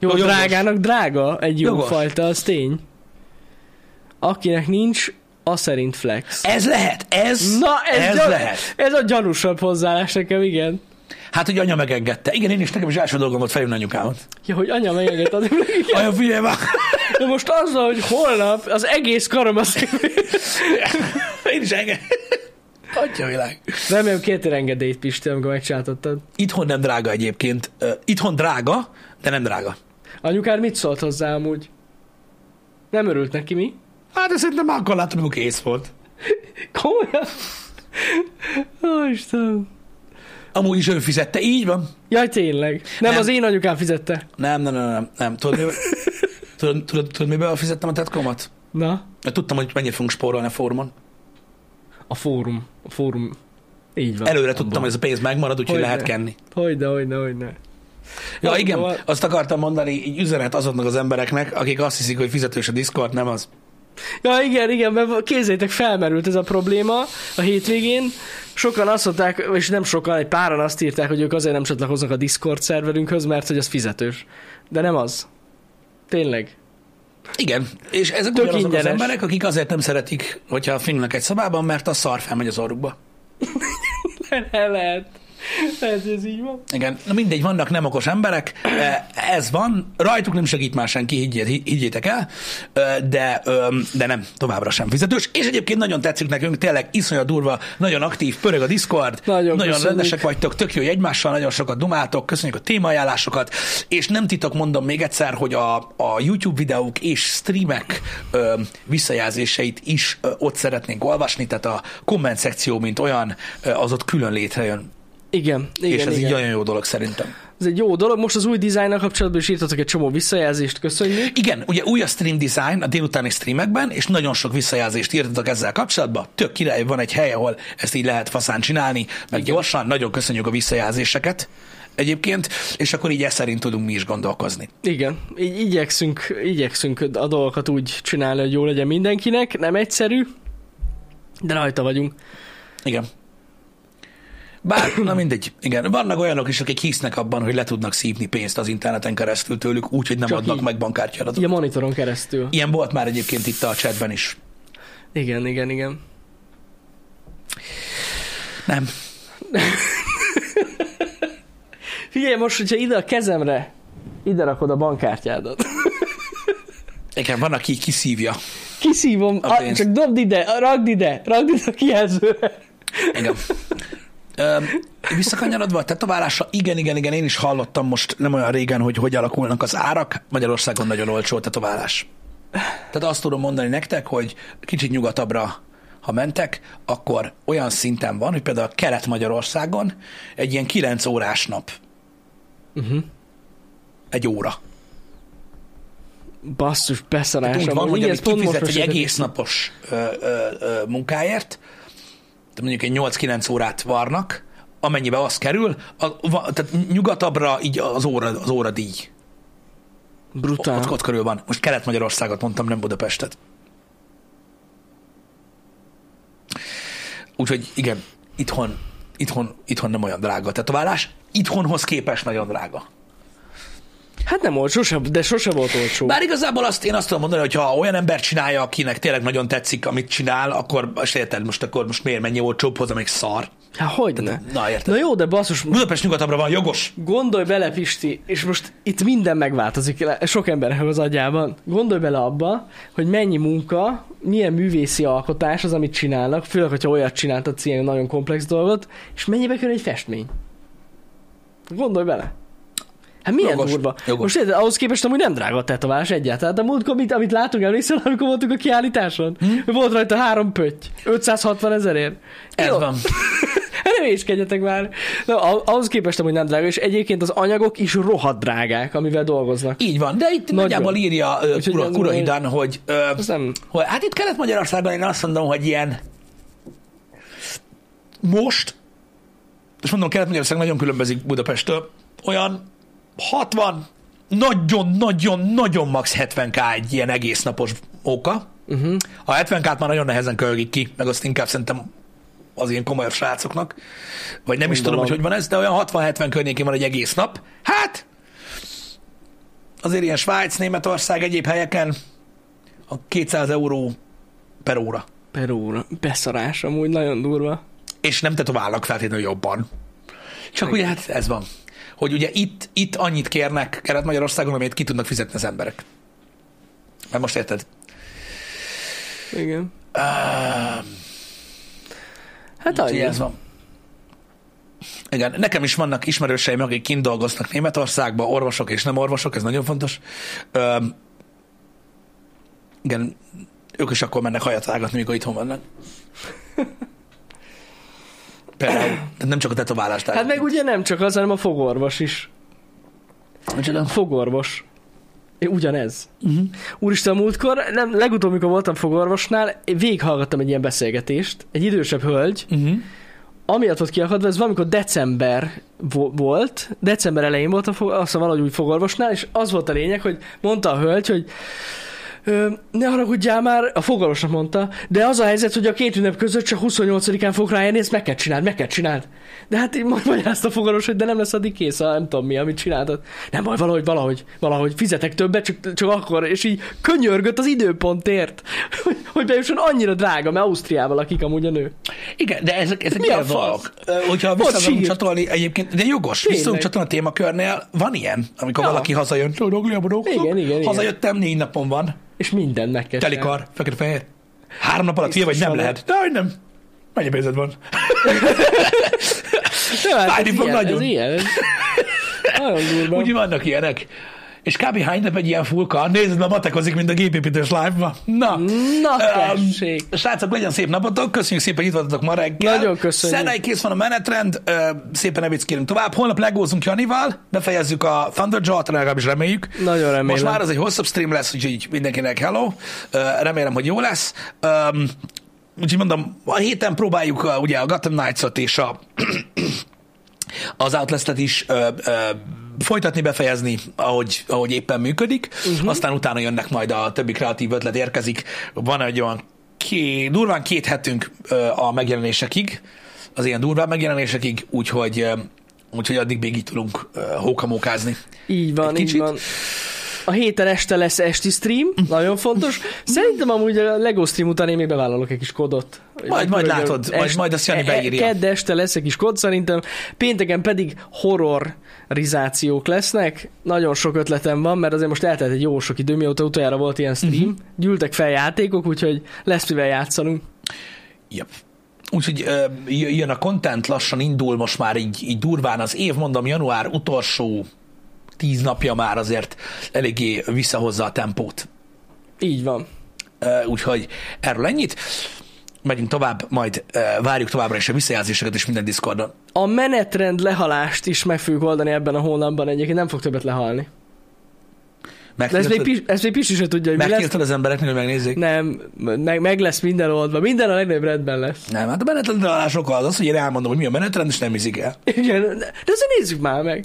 Jó, Jogos. drágának drága egy jó Jogos. fajta, az tény. Akinek nincs, az szerint flex. Ez lehet, ez, Na, ez, ez gyan- lehet. ez a gyanúsabb hozzáállás nekem, igen. Hát, hogy anya megengedte. Igen, én is nekem is első dolgom volt felhívni anyukámat. Ja, hogy anya megengedte. az- Anya, figyelj már! De most azzal, hogy holnap az egész karom az... Én is enged. Atya világ. Remélem kértél engedélyt, Pisti, amikor megcsináltattad. Itthon nem drága egyébként. Itthon drága, de nem drága. Anyukár mit szólt hozzá amúgy? Nem örült neki, mi? Hát, de szerintem már akkor látom, amikor kész volt. Komolyan? Ó, Istenem. Amúgy is ő fizette, így van. Jaj, tényleg. Nem, Nem. az én anyukám fizette. Nem, nem, nem, nem. nem. Tudod, mivel, tudod, tudod, tudod, miben fizettem a tetkomat? Na, Mert tudtam, hogy mennyit fogunk spórolni a fórumon. a fórum. A fórum. Így van. Előre tudtam, hogy ez a pénz megmarad, úgyhogy lehet kenni. Hogyne, hogyne, hogyne. Ja, igen, azt akartam mondani, így üzenet azoknak az embereknek, akik azt hiszik, hogy fizetős a Discord, nem az. Ja, igen, igen, mert kézzétek, felmerült ez a probléma a hétvégén. Sokan azt mondták, és nem sokan, egy páran azt írták, hogy ők azért nem csatlakoznak a Discord szerverünkhöz, mert hogy az fizetős. De nem az. Tényleg. Igen, és ezek Tök ugyanazok az ingyenes. emberek, akik azért nem szeretik, hogyha filmnek egy szobában, mert a szar felmegy az orrukba. El lehet. Ez, ez így van. Igen, na mindegy, vannak nem okos emberek, ez van, rajtuk nem segít már senki, higgyé- higgyétek el, de, de nem, továbbra sem fizetős, és egyébként nagyon tetszik nekünk, tényleg iszonyat durva, nagyon aktív, pörög a Discord, Nagyon nagyon köszönjük. rendesek vagytok, tök jó, hogy egymással nagyon sokat dumáltok, köszönjük a témaajánlásokat, és nem titok mondom még egyszer, hogy a, a YouTube videók és streamek ö, visszajelzéseit is ö, ott szeretnénk olvasni, tehát a komment szekció, mint olyan, ö, az ott külön létrejön, Igen, igen, és ez igen. így nagyon jó dolog szerintem. Ez egy jó dolog. Most az új dizájnnal kapcsolatban is írtatok egy csomó visszajelzést, köszönjük. Igen, ugye új a stream design a délutáni streamekben, és nagyon sok visszajelzést írtatok ezzel kapcsolatban. Tök király, van egy hely, ahol ezt így lehet faszán csinálni, meg Igen. gyorsan. Nagyon köszönjük a visszajelzéseket egyébként, és akkor így ezt szerint tudunk mi is gondolkozni. Igen, így igyekszünk, igyekszünk a dolgokat úgy csinálni, hogy jó legyen mindenkinek. Nem egyszerű, de rajta vagyunk. Igen. Bár, na mindegy, igen. Vannak olyanok is, akik hisznek abban, hogy le tudnak szívni pénzt az interneten keresztül tőlük, úgy, hogy nem Csak adnak így. meg bankkártyadatot. Így a monitoron keresztül. Ilyen volt már egyébként itt a chatben is. Igen, igen, igen. Nem. Figyelj, most, hogyha ide a kezemre ide rakod a bankkártyádat. Igen, van, aki kiszívja. Kiszívom, A pénzt. csak dobd ide, ragd ide, ragd ide a kijelzőre. Igen. Visszakanyarodva a tetoválásra, igen, igen, igen, én is hallottam most nem olyan régen, hogy hogy alakulnak az árak. Magyarországon nagyon olcsó a tetoválás. Tehát azt tudom mondani nektek, hogy kicsit nyugatabbra, ha mentek, akkor olyan szinten van, hogy például Kelet-Magyarországon egy ilyen 9 órás nap. Uh-huh. Egy óra. Basszus, beszarás. Úgy van, hogy ezt pont most kifizetsz egy egész napos ö, ö, ö, munkáért, mondjuk egy 8-9 órát varnak, amennyibe az kerül, a, va, tehát nyugatabbra így az óra, az óra díj. Brutál. Ott, ott körül van. Most Kelet-Magyarországot mondtam, nem Budapestet. Úgyhogy igen, itthon, itthon, itthon nem olyan drága a tetoválás. Itthonhoz képest nagyon drága. Hát nem volt, sose, de sose volt olcsó. Bár igazából azt én azt tudom mondani, hogy ha olyan ember csinálja, akinek tényleg nagyon tetszik, amit csinál, akkor most érted, most akkor most miért mennyi olcsóbb hozzá, még szar. Hát hogyne. Na érted. Na jó, de basszus, Budapest nyugatabbra van, jogos. Gondolj bele, Pisti, és most itt minden megváltozik sok embernek az agyában. Gondolj bele abba, hogy mennyi munka, milyen művészi alkotás az, amit csinálnak, főleg, hogyha olyat csináltatsz ilyen nagyon komplex dolgot, és mennyibe kerül egy festmény. Gondolj bele. Hát milyen Jogos, durva. jogos. Most érted, ahhoz képest amúgy nem drága a tetoválás egyáltalán. De múltkor, amit, amit látunk, emlékszel, amikor voltunk a kiállításon? Hm? Volt rajta három pötty. 560 ezerért. Ez Jó. van. Hát nem észkedjetek már. Na, ah- ahhoz képest, hogy nem drága, és egyébként az anyagok is rohadt drágák, amivel dolgoznak. Így van, de itt Nagyon. nagyjából írja Úgyhogy Kura, hogy, nem... hogy hát itt Kelet-Magyarországon én azt mondom, hogy ilyen most, és mondom, Kelet-Magyarország nagyon különbözik Budapesttől, olyan 60, nagyon-nagyon-nagyon max 70k egy ilyen egész napos oka. Uh-huh. A 70k-t már nagyon nehezen kölgik ki, meg azt inkább szerintem az ilyen komolyabb srácoknak. Vagy nem is tudom, Gondolom. hogy hogy van ez, de olyan 60-70 környékén van egy egész nap. Hát, azért ilyen Svájc, Németország, egyéb helyeken a 200 euró per óra. Per óra. Beszarás, amúgy nagyon durva. És nem tetoválnak feltétlenül jobban. Csak ugye hát ez van. Hogy ugye itt, itt annyit kérnek Kelet-Magyarországon, amit ki tudnak fizetni az emberek. Mert most érted? Igen. Uh, Hát annyi. ez van. Igen, nekem is vannak ismerőseim, akik kint dolgoznak Németországban, orvosok és nem orvosok, ez nagyon fontos. Öm, igen, ők is akkor mennek hajat vágatni, mikor itthon vannak. Például, tehát nem csak a tetoválás. Hát meg ugye nem csak az, hanem a fogorvos is. Micsoda? Fogorvos. É, Ugyanez. Uh-huh. Úristen, múltkor, nem, legutóbb, amikor voltam fogorvosnál, én végighallgattam egy ilyen beszélgetést, egy idősebb hölgy, Uh-huh. amiatt volt kiakadva, ez valamikor december vo- volt, december elején volt a fog, azt hiszem valahogy úgy fogorvosnál, és az volt a lényeg, hogy mondta a hölgy, hogy Ö, ne haragudjál már, a fogalosnak mondta, de az a helyzet, hogy a két ünnep között csak 28-án fog rájönni, ezt meg kell csináld, meg kell csináld. De hát így magyarázta a fogalos, hogy de nem lesz addig kész, a, nem tudom mi, amit csináltad. Nem baj, valahogy, valahogy, valahogy fizetek többet, csak, csak akkor, és így könyörgött az időpontért, hogy, hogy bejusson annyira drága, mert Ausztriával lakik amúgy a nő. Igen, de ezek, ezek Mi a. Ö, Hogyha vissza csatolni, egyébként, de jogos, vissza csatolni a témakörnél, van ilyen, amikor Ja. valaki hazajön, igen, igen. hazajöttem, négy napon van, És mindent meg kell telikar, fekete-fehér. Három nap alatt hülye vagy, nem lehet. De hogy nem. Mennyi pénzed van? Ja, hát Fájni fog ilyen, nagyon. Ez ilyen. ez- Nagyon durva. Úgy vannak ilyenek. És kb. hány nap egy ilyen fulka? Nézd, már matekozik, mint a gépépítős live-ba. Na, Na, tessék. Srácok, legyen szép napotok, köszönjük szépen, hogy itt voltatok ma reggel. Nagyon köszönjük. Szerdai kész van a menetrend, ö, szépen ne vicckérünk tovább. Holnap legózunk Janival, befejezzük a Thunderjaw-t, legalábbis reméljük. Nagyon remélem. Most már az egy hosszabb stream lesz, úgyhogy mindenkinek hello. Ö, Remélem, hogy jó lesz. Öm, Úgyhogy mondom, a héten próbáljuk a, ugye a Gotham Knights-ot és a, az Outlast-et is ö, ö, folytatni, befejezni, ahogy, ahogy éppen működik. Uh-huh. Aztán utána jönnek majd a többi kreatív ötlet érkezik. Van egy olyan ké, durván két hetünk a megjelenésekig, az ilyen durván megjelenésekig, úgyhogy, úgyhogy addig még így tudunk hókamókázni. Így van, így van. A héten este lesz esti stream, nagyon fontos. Szerintem amúgy a Lego stream után én még bevállalok egy kis kodot. Majd- majd látod, majd- majd azt Jani e- beírja. Kedd este lesz egy kis kod szerintem, pénteken pedig horrorizációk lesznek. Nagyon sok ötletem van, mert azért most eltelt egy jó sok idő, mióta utoljára volt ilyen stream. Uh-huh. Gyűltek fel játékok, úgyhogy lesz mivel játszanunk. Yep. Úgyhogy jön a content, lassan indul most már így, így durván az év, mondom, január utolsó tíz napja már azért eléggé visszahozza a tempót. Így van. Úgyhogy erről ennyit. Megyünk tovább, majd várjuk továbbra is a visszajelzéseket és minden Discordon. A menetrend lehalást is meg fogjuk oldani ebben a hónapban, egyébként nem fog többet lehalni. De ez még, Megtiltod, Pis, ezt még Pisi se tudja, hogy mi lesz. megtiltod az embereknek, hogy megnézzék? Nem, meg, meg lesz minden oldva. Minden a legnagyobb rendben lesz. Nem, hát a menetrend sokkal az, az, hogy én elmondom, hogy mi a menetrend, és nem hiszik el. Igen, de azért nézzük már meg.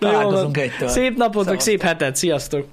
Áldozunk egytől. Szép napot, meg Szevasztok. szép hetet. Sziasztok!